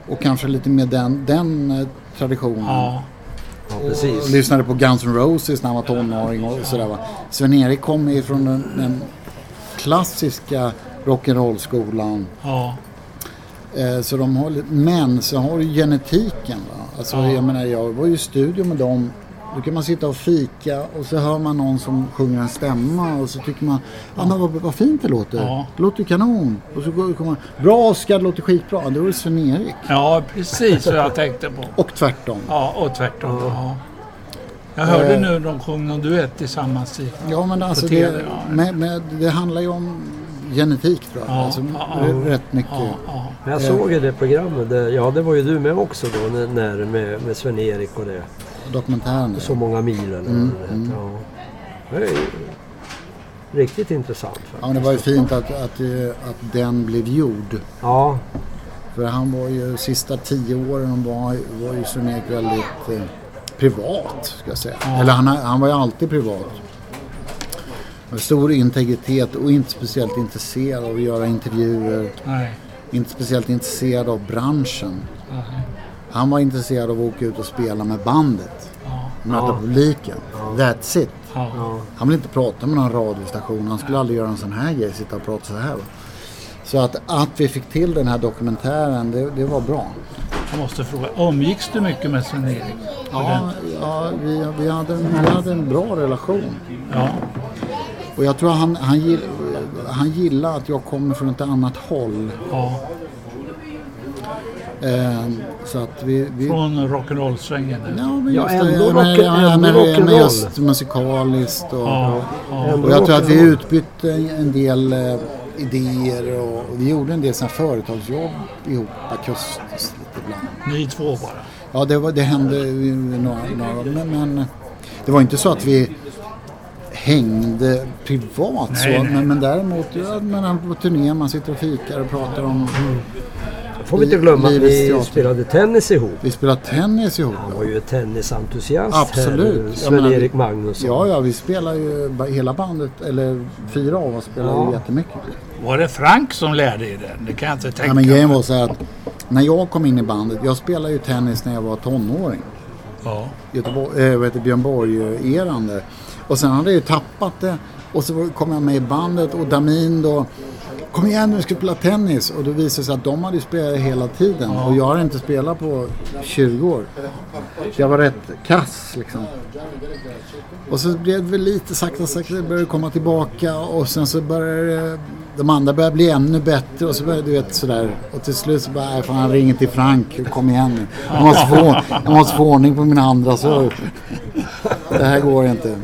Speaker 3: och kanske lite mer den, den eh, traditionen.
Speaker 2: Ja.
Speaker 1: ja,
Speaker 3: Och
Speaker 1: precis.
Speaker 3: lyssnade på Guns N' Roses när han var tonåring och sådär va. Sven-Erik kom ifrån den, den klassiska rock'n'roll-skolan.
Speaker 2: ja.
Speaker 3: Eh, Så de har, men så har du genetiken. Va? Alltså,
Speaker 2: Ja.
Speaker 3: jag, menar, jag var ju i studio med dem. Då kan man sitta och fika och så hör man någon som sjunger en stämma och så tycker man ja. men vad, vad fint det låter.
Speaker 2: Ja.
Speaker 3: Det låter kanon. Och så går- kommer man bra Oskar, det låter skitbra. Det Sven-Erik.
Speaker 2: ja, precis vad jag tänkte på.
Speaker 3: Och tvärtom.
Speaker 2: Ja, och tvärtom. Ja. Jag hörde
Speaker 3: Eh.
Speaker 2: nu de sjöng någon duett tillsammans. I,
Speaker 3: Ja men alltså
Speaker 2: TV,
Speaker 3: det,
Speaker 2: ja.
Speaker 3: med, med, det handlar ju om genetik tror jag.
Speaker 2: Ja,
Speaker 3: alltså,
Speaker 2: ja,
Speaker 3: Rätt mycket.
Speaker 2: ja, ja.
Speaker 1: Men jag såg ju det programmet. Ja, det var ju du med också då. När, när, med, med Sven-Erik och det.
Speaker 3: Dokumentären.
Speaker 1: Så många mil eller
Speaker 3: Mm, mm.
Speaker 1: Ja. Det är riktigt intressant
Speaker 3: Ja,
Speaker 1: faktiskt.
Speaker 3: men det var ju fint att, att, att den blev gjord.
Speaker 1: Ja,
Speaker 3: För han var ju sista tio åren var, var ju Sven-Erik väldigt eh, privat ska jag säga.
Speaker 2: Ja.
Speaker 3: Eller han, han var ju alltid privat. Med stor integritet och inte speciellt intresserad av att göra intervjuer.
Speaker 2: Nej.
Speaker 3: Inte speciellt intresserad av branschen.
Speaker 2: Nej.
Speaker 3: Han var intresserad av att åka ut och spela med bandet.
Speaker 2: Ja.
Speaker 3: Möta
Speaker 1: Ja.
Speaker 3: publiken. That's it.
Speaker 2: Ja.
Speaker 1: ja.
Speaker 3: Han vill inte prata med någon radiostation. Han skulle aldrig göra en sån här grej, sitta och prata så här. Så att, att vi fick till den här dokumentären, det, det var bra.
Speaker 2: Jag måste fråga, umgicks du mycket med Sven-Erik?
Speaker 3: Ja, ja vi, vi, hade, vi hade en bra relation.
Speaker 2: ja.
Speaker 3: Och jag tror han, han, gill, han gillar att jag kommer från ett annat håll.
Speaker 2: ja.
Speaker 3: Eh, så att vi... vi
Speaker 2: Från rock'n'roll-svängen? eller?
Speaker 3: Ja, men
Speaker 1: Ja,
Speaker 3: just
Speaker 1: ändå rock-
Speaker 3: ja,
Speaker 1: ändå
Speaker 3: men,
Speaker 1: rock'n'roll.
Speaker 3: men just musikaliskt och...
Speaker 2: Ja, ja.
Speaker 3: Och jag tror att vi utbytte en, del eh, idéer och, och vi gjorde en del såna företagsjobb ihop akustiskt lite ibland.
Speaker 2: Ni två bara?
Speaker 3: Ja, det, var, det hände ju några, några men, men det var inte så att vi hängde privat
Speaker 2: Nej,
Speaker 3: så.
Speaker 2: nej.
Speaker 3: Men, men däremot, ja, men på turné, man sitter och fikar och pratar om...
Speaker 1: Får vi inte glömma att
Speaker 3: teater.
Speaker 1: spelade tennis ihop.
Speaker 3: Vi spelar tennis ihop.
Speaker 1: Han var ju tennisentusiast
Speaker 3: Absolut.
Speaker 1: Sven-Erik Magnusson.
Speaker 3: Ja, ja, vi spelar ju hela bandet, eller fyra av oss spelar
Speaker 1: Ja.
Speaker 3: ju jättemycket.
Speaker 2: Var det Frank som lärde er den? Det kan jag inte tänka
Speaker 3: Ja, men grejen
Speaker 2: mig.
Speaker 3: var så här att när jag kom in i bandet, jag spelade ju tennis när jag var tonåring.
Speaker 2: Ja.
Speaker 3: Göteborg, äh, vad heter Björn Borg-eran där. Och sen hade jag ju tappat det. Och så kom jag med i bandet och Damin då Kom igen nu, vi ska spela tennis. Och då visade det sig att de hade spelat hela tiden. Och jag har inte spelat på 20 år. Jag var rätt kass liksom. Och så blev det väl lite sakta sakta, det började komma tillbaka. Och sen så började de andra började bli ännu bättre. Och så började du vet sådär. Och till slut så bara, "Nej, fan han ringer till Frank. Kom igen nu. Jag måste få, jag måste få ordning på mina andra så Det här går inte.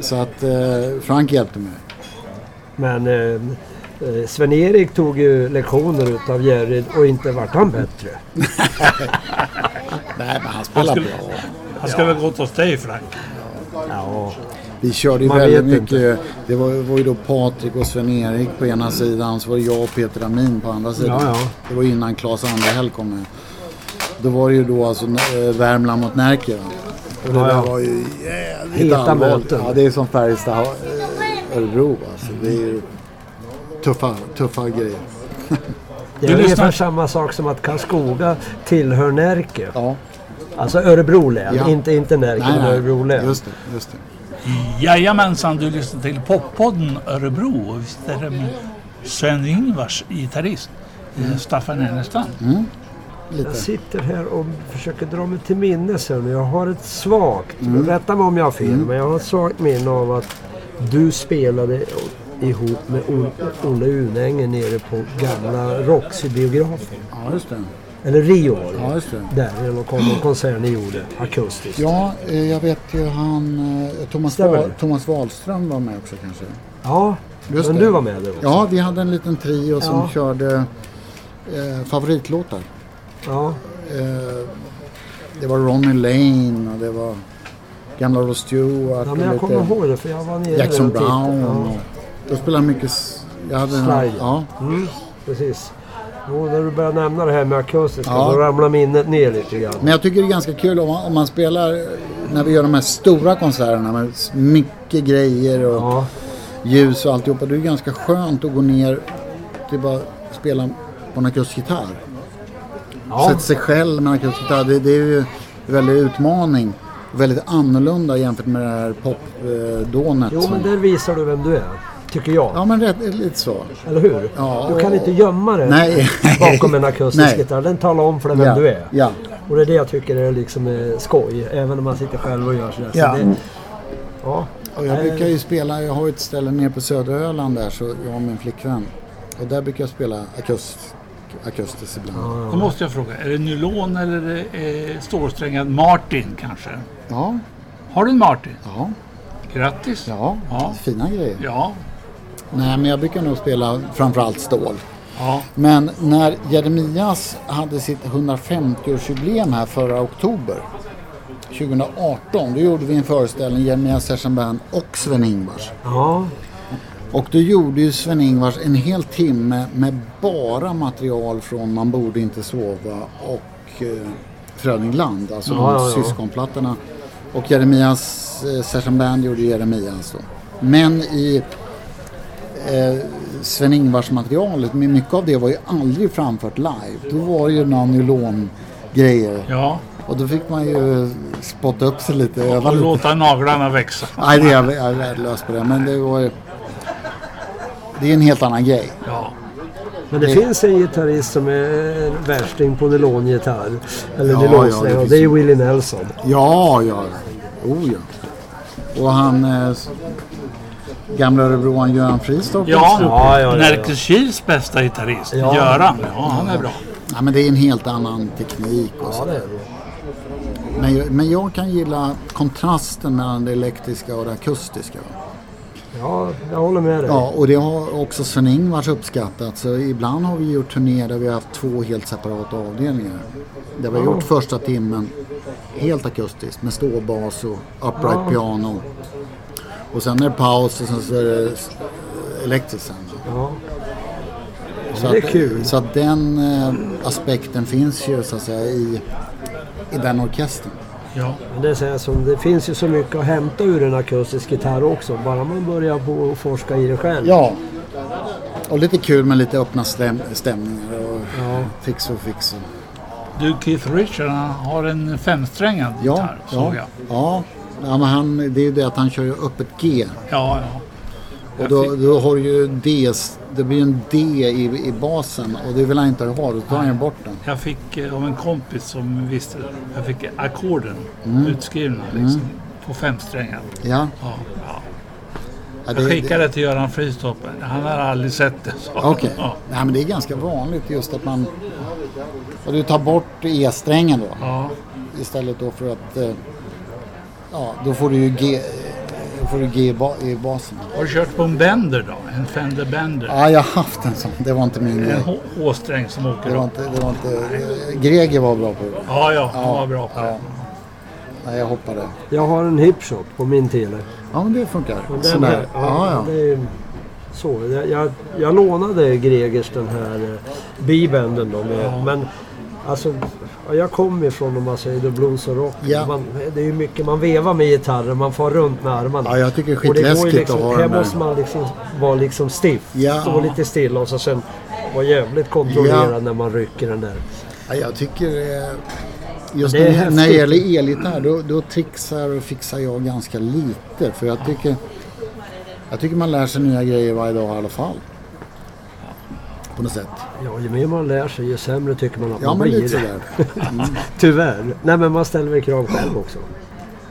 Speaker 3: Så att eh, Frank hjälpte mig.
Speaker 1: Men eh, Sven-Erik tog ju lektioner utav Jerry och inte vart han bättre.
Speaker 3: Nej, men han spelar
Speaker 2: skulle-
Speaker 3: bra.
Speaker 2: Han ska väl gått hos dig Frank?
Speaker 1: Ja,
Speaker 3: Vi körde ju
Speaker 1: Man
Speaker 3: väldigt mycket. Det var, var ju då Patrik och Sven-Erik på ena sidan. Så var det jag och Peter Amin på andra sidan.
Speaker 1: Ja, ja.
Speaker 3: Det var innan Claes Anderhäll kom med. Då var det ju då alltså eh, Värmland mot Närke. va. Och det
Speaker 1: Ja,
Speaker 3: där
Speaker 1: ja.
Speaker 3: var ju jävligt
Speaker 1: Heta
Speaker 3: allvarligt. Ja, det är som Färjestad eh. Alltså. Det är tuffa, tuffa grejer.
Speaker 1: det
Speaker 2: Du
Speaker 1: är ungefär
Speaker 2: lyssnar-
Speaker 1: samma sak som att Karlskoga tillhör Närke.
Speaker 3: Ja.
Speaker 1: Alltså Örebro län,
Speaker 3: Ja.
Speaker 1: inte, inte Närke
Speaker 3: Nej,
Speaker 1: men
Speaker 3: nej.
Speaker 1: Örebro län.
Speaker 3: Just det, just det.
Speaker 2: Jajamensan, du lyssnar till Poppodden Örebro. Och Visst är det med Sven-Ingvars gitarrist, eh, Staffan Ernestam.
Speaker 3: Lite.
Speaker 1: Jag sitter här och försöker dra mig till minnes här nu. Jag har ett svagt,
Speaker 3: Mm.
Speaker 1: rätta mig om jag har fel, men jag har ett svagt minne av att du spelade ihop med Olle Unänge nere på gamla Roxy-biografen.
Speaker 3: Ja, just det.
Speaker 1: Eller Rio var det.
Speaker 3: Ja, just det.
Speaker 1: Där, eller någon kon- konsert ni gjorde akustiskt.
Speaker 3: Ja, eh, jag vet ju han... eh, Thomas,
Speaker 1: det?
Speaker 3: Thomas Wahlström var med också kanske.
Speaker 1: Ja,
Speaker 3: Just
Speaker 1: men
Speaker 3: det.
Speaker 1: du var med där också.
Speaker 3: Ja, vi hade en liten trio som
Speaker 1: Ja.
Speaker 3: körde eh, favoritlåtar.
Speaker 1: Ja.
Speaker 3: Eh, det var Ronnie Lane och det var gamla Rod Stewart
Speaker 1: ja men jag kommer ihåg det för jag var nere
Speaker 3: Jackson. Brown. Och, då spelade jag mycket... Jag hade
Speaker 1: Slide.
Speaker 3: ja,
Speaker 1: Mm, precis. Jo, när du börjar nämna det här med akustiska
Speaker 3: Ja.
Speaker 1: så ramlar minnet ner lite grann.
Speaker 3: Men jag tycker det är ganska kul om man, om man spelar när vi gör de här stora konserterna med mycket grejer och
Speaker 1: Ja,
Speaker 3: ljus och alltihopa. Det är ganska skönt att gå ner till bara spela på en akustisk gitarr.
Speaker 1: ja.
Speaker 3: Sätta sig själv med en akustisk gitarr. Det, det är ju en väldig utmaning. Väldigt annorlunda jämfört med det här popdånet.
Speaker 1: Jo,
Speaker 3: som-
Speaker 1: men där visar du vem du är. Tycker jag.
Speaker 3: Ja men rätt, lite så.
Speaker 1: Eller hur?
Speaker 3: Ja,
Speaker 1: du kan
Speaker 3: och-
Speaker 1: inte gömma dig
Speaker 3: Nej.
Speaker 1: bakom en akustisk gitarr. Den talar om för dig vem
Speaker 3: ja.
Speaker 1: du är.
Speaker 3: Ja.
Speaker 1: Och det är det jag tycker är liksom eh, skoj. Även om man sitter själv och gör sådär.
Speaker 3: Ja.
Speaker 1: Så det, ja.
Speaker 3: Och jag
Speaker 1: Eh,
Speaker 3: brukar ju spela, jag har ett ställe nere på södra Öland där så jag och min flickvän. Och där brukar jag spela akust, akustiskt ibland.
Speaker 2: Då måste jag fråga, är det nylon eller eh, stålsträngad Martin kanske?
Speaker 3: Ja,
Speaker 2: Har du en Martin?
Speaker 3: ja,
Speaker 2: Grattis!
Speaker 3: ja,
Speaker 2: Ja.
Speaker 3: fina grejer.
Speaker 2: Ja.
Speaker 3: Nej men jag brukar nog spela framförallt stål.
Speaker 2: ja.
Speaker 3: Men när Jeremias hade sitt 150-årsjubileum här förra oktober 2018 då gjorde vi en föreställning, Jeremias Session Band och Sven-Ingvars.
Speaker 1: ja.
Speaker 3: Och då gjorde ju Sven-Ingvars en hel timme med bara material från Man borde inte sova och eh, Frödingland, alltså
Speaker 1: Ja,
Speaker 3: de
Speaker 1: ja, ja.
Speaker 3: syskonplattorna. Och Jeremias eh, Session Band gjorde Jeremias då. Men i eh, Sven-Ingvars materialet, men mycket av det var ju aldrig framfört live. Då var det ju några nylongrejer.
Speaker 2: ja.
Speaker 3: Och då fick man ju spotta upp sig lite,
Speaker 2: Och
Speaker 3: lite.
Speaker 2: låta naglarna växa.
Speaker 3: Nej, det är jag, jag är värdelös på det. Men det var ju... Det är en helt annan grej.
Speaker 2: Ja.
Speaker 1: Men det,
Speaker 3: Det-
Speaker 1: finns en gitarrist som är värsting på nylongitarr. Eller
Speaker 3: Ja,
Speaker 1: nylonsträng.
Speaker 3: ja, det
Speaker 1: och det är
Speaker 3: ju.
Speaker 1: Willie Nelson.
Speaker 3: Ja, ja. Oh ja. Och han... Eh, gamla Örebroan Göran Fristorp.
Speaker 2: Ja,
Speaker 1: Ja, ja, ja, ja.
Speaker 2: Närkeskils bästa gitarrist,
Speaker 1: Ja.
Speaker 2: Göran. Ja, han är bra.
Speaker 3: Ja, men det är en helt annan teknik och så.
Speaker 1: Ja, det är det.
Speaker 3: Men, jag- men jag kan gilla kontrasten mellan det elektriska och det akustiska.
Speaker 1: Ja, jag håller med dig.
Speaker 3: Ja, och det har också Sven-Ingvars uppskattat. Så ibland har vi gjort turnéer där vi har haft två helt separata avdelningar. Där vi har gjort första timmen helt akustiskt med ståbas och upright
Speaker 1: Ja.
Speaker 3: piano. Och sen är det paus och sen så är det elektriskt sen.
Speaker 1: Ja.
Speaker 3: Så
Speaker 1: det är
Speaker 3: att,
Speaker 1: kul.
Speaker 3: Så att den eh, aspekten finns ju så att säga i, i den orkestern.
Speaker 2: Ja.
Speaker 1: Men det, är så här som, det finns ju så mycket att hämta ur en akustisk gitarr också. Bara man börjar på och forska i det själv.
Speaker 3: Ja. Och lite kul med lite öppna stäm- stämningar och
Speaker 1: Ja.
Speaker 3: fix och fix.
Speaker 2: Du, Keith Richards han har en femsträngad
Speaker 3: Ja,
Speaker 2: gitarr,
Speaker 3: ja,
Speaker 2: såg jag.
Speaker 3: ja. Ja men han, det är ju det att han kör ju öppet G.
Speaker 2: Ja, ja.
Speaker 3: Och då, då har du ju D, det blir en D i, i basen och det vill han inte ha. Då tar han ju bort den.
Speaker 2: Jag fick eh, av en kompis som visste. Jag fick ackorden
Speaker 3: Mm.
Speaker 2: utskrivna liksom, på femsträngat.
Speaker 3: Ja.
Speaker 2: Ja, ja.
Speaker 3: ja
Speaker 2: Jag skickade det till Göran Fristorp. Han har aldrig sett det.
Speaker 3: Okej.
Speaker 2: Ja.
Speaker 3: Nej men det är ganska vanligt just att man... Och du tar bort E-strängen då.
Speaker 2: Ja.
Speaker 3: Istället då för att... Ja, då får du ju G, då får du G i, ba, i basen.
Speaker 2: Har du kört på en Bender då? En Fender Bender?
Speaker 3: Ja, jag har haft en sån. Det var inte min
Speaker 2: En
Speaker 3: grej.
Speaker 2: H- H-sträng som åker
Speaker 3: Det var inte... Det var inte Greger var bra på det.
Speaker 2: Ja, ja, han var bra på det.
Speaker 3: Ja. Nej, jag hoppade.
Speaker 1: Jag har en hipshot på min tele.
Speaker 3: Ja, men det funkar.
Speaker 1: Den
Speaker 3: Sådär.
Speaker 1: här,
Speaker 3: Ja, ja.
Speaker 1: Det är så. Jag, jag, jag lånade Gregers den här eh, bibenden då. Med, Men alltså, ja, jag kommer ifrån om man säger the blues och rock.
Speaker 3: Ja.
Speaker 1: Man, det är ju mycket man vevar med gitarren, man får runt med armarna.
Speaker 3: Ja, jag tycker det är
Speaker 1: Och det ju
Speaker 3: skitläskigt
Speaker 1: liksom,
Speaker 3: att ha
Speaker 1: Här måste man liksom vara liksom stiff.
Speaker 3: Ja.
Speaker 1: Stå lite stilla och så sen vara jävligt kontrollerad
Speaker 3: Ja.
Speaker 1: när man rycker den där.
Speaker 3: Ja, jag tycker... eh, Just
Speaker 1: Det är
Speaker 3: när, när det gäller elgitarr då, då trixar och fixar jag ganska lite. För jag tycker... Jag tycker man lär sig nya grejer varje dag i alla fall. På något sätt.
Speaker 1: Ja, ju mer man lär sig ju sämre tycker man att
Speaker 3: Ja,
Speaker 1: man
Speaker 3: men
Speaker 1: blir.
Speaker 3: lite sådär. Mm.
Speaker 1: Tyvärr. Nej men man ställer väl krav själv också.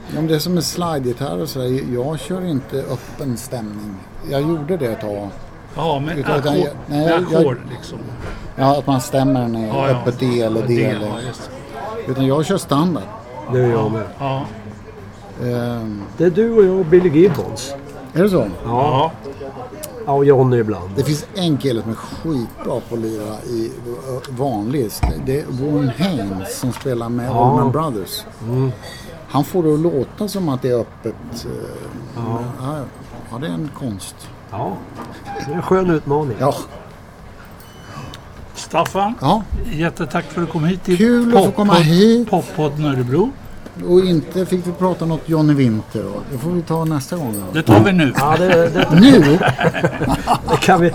Speaker 3: Ja, men det är som med slide-gitarr och sådär. Jag kör inte öppen stämning. Jag gjorde det ett tag.
Speaker 2: Ja,
Speaker 3: Utan jag-
Speaker 2: ackord,
Speaker 3: nej,
Speaker 2: med
Speaker 3: jag-
Speaker 2: ackord liksom.
Speaker 3: Ja, att man stämmer den i
Speaker 2: Ja, ja.
Speaker 3: öppet D eller D. Eller,
Speaker 2: ja,
Speaker 3: utan jag kör standard.
Speaker 1: Det gör jag med.
Speaker 2: Ja,
Speaker 3: Ehm,
Speaker 1: Det är du och jag och Billy Gibbons.
Speaker 3: är det så?
Speaker 2: ja.
Speaker 1: Ja, och Johnny ibland.
Speaker 3: Det finns en kille som är skitbra på att lira i vanlig. Det är Warren Haynes som spelar med
Speaker 1: Ja.
Speaker 3: Allman Brothers. Han får det att låta som att det är öppet. eh.
Speaker 1: Ja,
Speaker 3: ja, det är en konst.
Speaker 1: Ja, det är en skön utmaning.
Speaker 3: Ja,
Speaker 2: Staffan,
Speaker 3: ja.
Speaker 2: jättetack för att du kom hit till
Speaker 3: Kul att få komma hit.
Speaker 2: Poppodden Örebro.
Speaker 3: Och inte fick vi prata något Johnny Winter då. Det får vi ta nästa gång. Då.
Speaker 2: Det tar vi nu.
Speaker 1: Ja, det, det,
Speaker 3: Nu
Speaker 1: det, kan vi,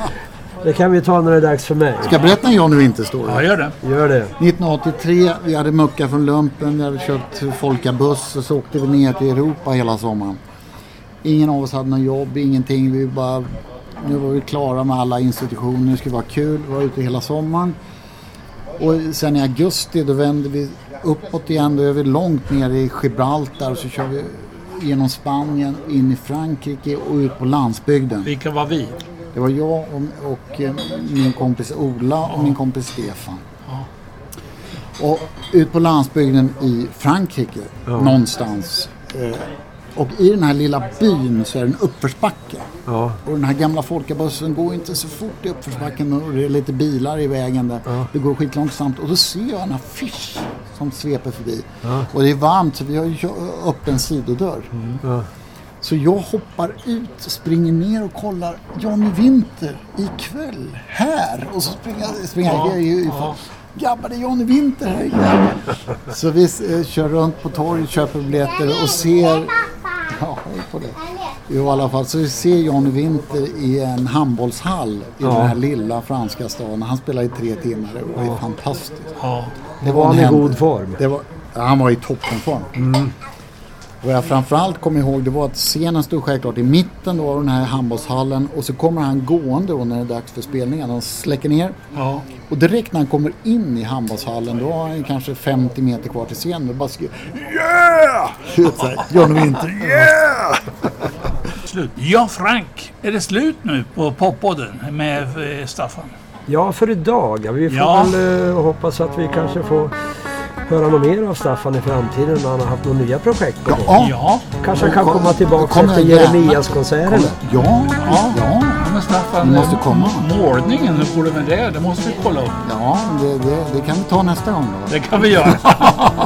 Speaker 1: det kan vi ta när det är dags för mig.
Speaker 3: ska jag berätta en Johnny Winter-story.
Speaker 2: Ja, gör det.
Speaker 1: Gör det.
Speaker 3: 1983, vi hade muckat från lumpen, vi hade kört folkabuss och så åkte vi ner till Europa hela sommaren. Ingen av oss hade något jobb, ingenting. Vi bara, nu var vi klara med alla institutioner, det skulle vara kul, vi var ute hela sommaren. Och sen i augusti då vände vi uppåt igen, då är vi långt ner i Gibraltar och så kör vi genom Spanien, in i Frankrike och ut på landsbygden.
Speaker 2: Vilka var vi?
Speaker 3: Det var jag och, och eh, min kompis Ola och min kompis Stefan. Och ut på landsbygden i Frankrike någonstans. Eh, och i den här lilla byn så är det en uppförsbacke.
Speaker 1: Ja,
Speaker 3: Och den här gamla folkabussen går inte så fort i uppförsbacken och det är lite bilar i vägen där. Det går skitlångsamt och då ser jag en affisch som sveper förbi. Och det är varmt så vi har öppen sidodörr.
Speaker 1: ja.
Speaker 3: Så jag hoppar ut, springer ner och kollar Johnny Winter ikväll här. Och så springer jag, springer jag i, i, Grabbar, det är Johnny Winter här ikväll. Så vi eh, kör runt på torget, köper biljetter och ser... Ja, på det. Jo, i alla fall. Så vi ser Johnny Winter i en handbollshall i
Speaker 1: Ja.
Speaker 3: den här lilla franska staden. Han spelade i tre timmar. Det var ju fantastiskt.
Speaker 2: Ja.
Speaker 3: Det
Speaker 1: Var han i god form?
Speaker 3: Var, ja, han var i toppenform. Vad jag framförallt kommer ihåg det var att scenen stod självklart i mitten då av den här handbollshallen och så kommer han gående då när det är dags för spelningen. Han släcker ner
Speaker 2: Ja.
Speaker 3: och direkt när han kommer in i handbollshallen då har han kanske 50 meter kvar till scenen och bara skriker Yeah! Här, John Winter, yeah!
Speaker 2: Slut. Ja, Frank. Är det slut nu på poppodden med eh, Staffan?
Speaker 1: Ja, för idag. Vi får
Speaker 2: Ja.
Speaker 1: väl eh, hoppas att vi kanske får höra något mer av Staffan i framtiden när han har haft några nya projekt på.
Speaker 3: Ja,
Speaker 2: Ja.
Speaker 1: Kanske han kan
Speaker 3: Kom-
Speaker 1: komma tillbaka
Speaker 3: kommer
Speaker 1: efter
Speaker 3: gärna.
Speaker 1: Jeremias-konserten.
Speaker 3: ja, ja, ja.
Speaker 2: Men Staffan,
Speaker 3: Du måste komma.
Speaker 2: målningen, hur går det med det? Det måste vi kolla upp.
Speaker 3: Ja, det, det, det kan vi ta nästa gång då.
Speaker 2: Det kan vi göra.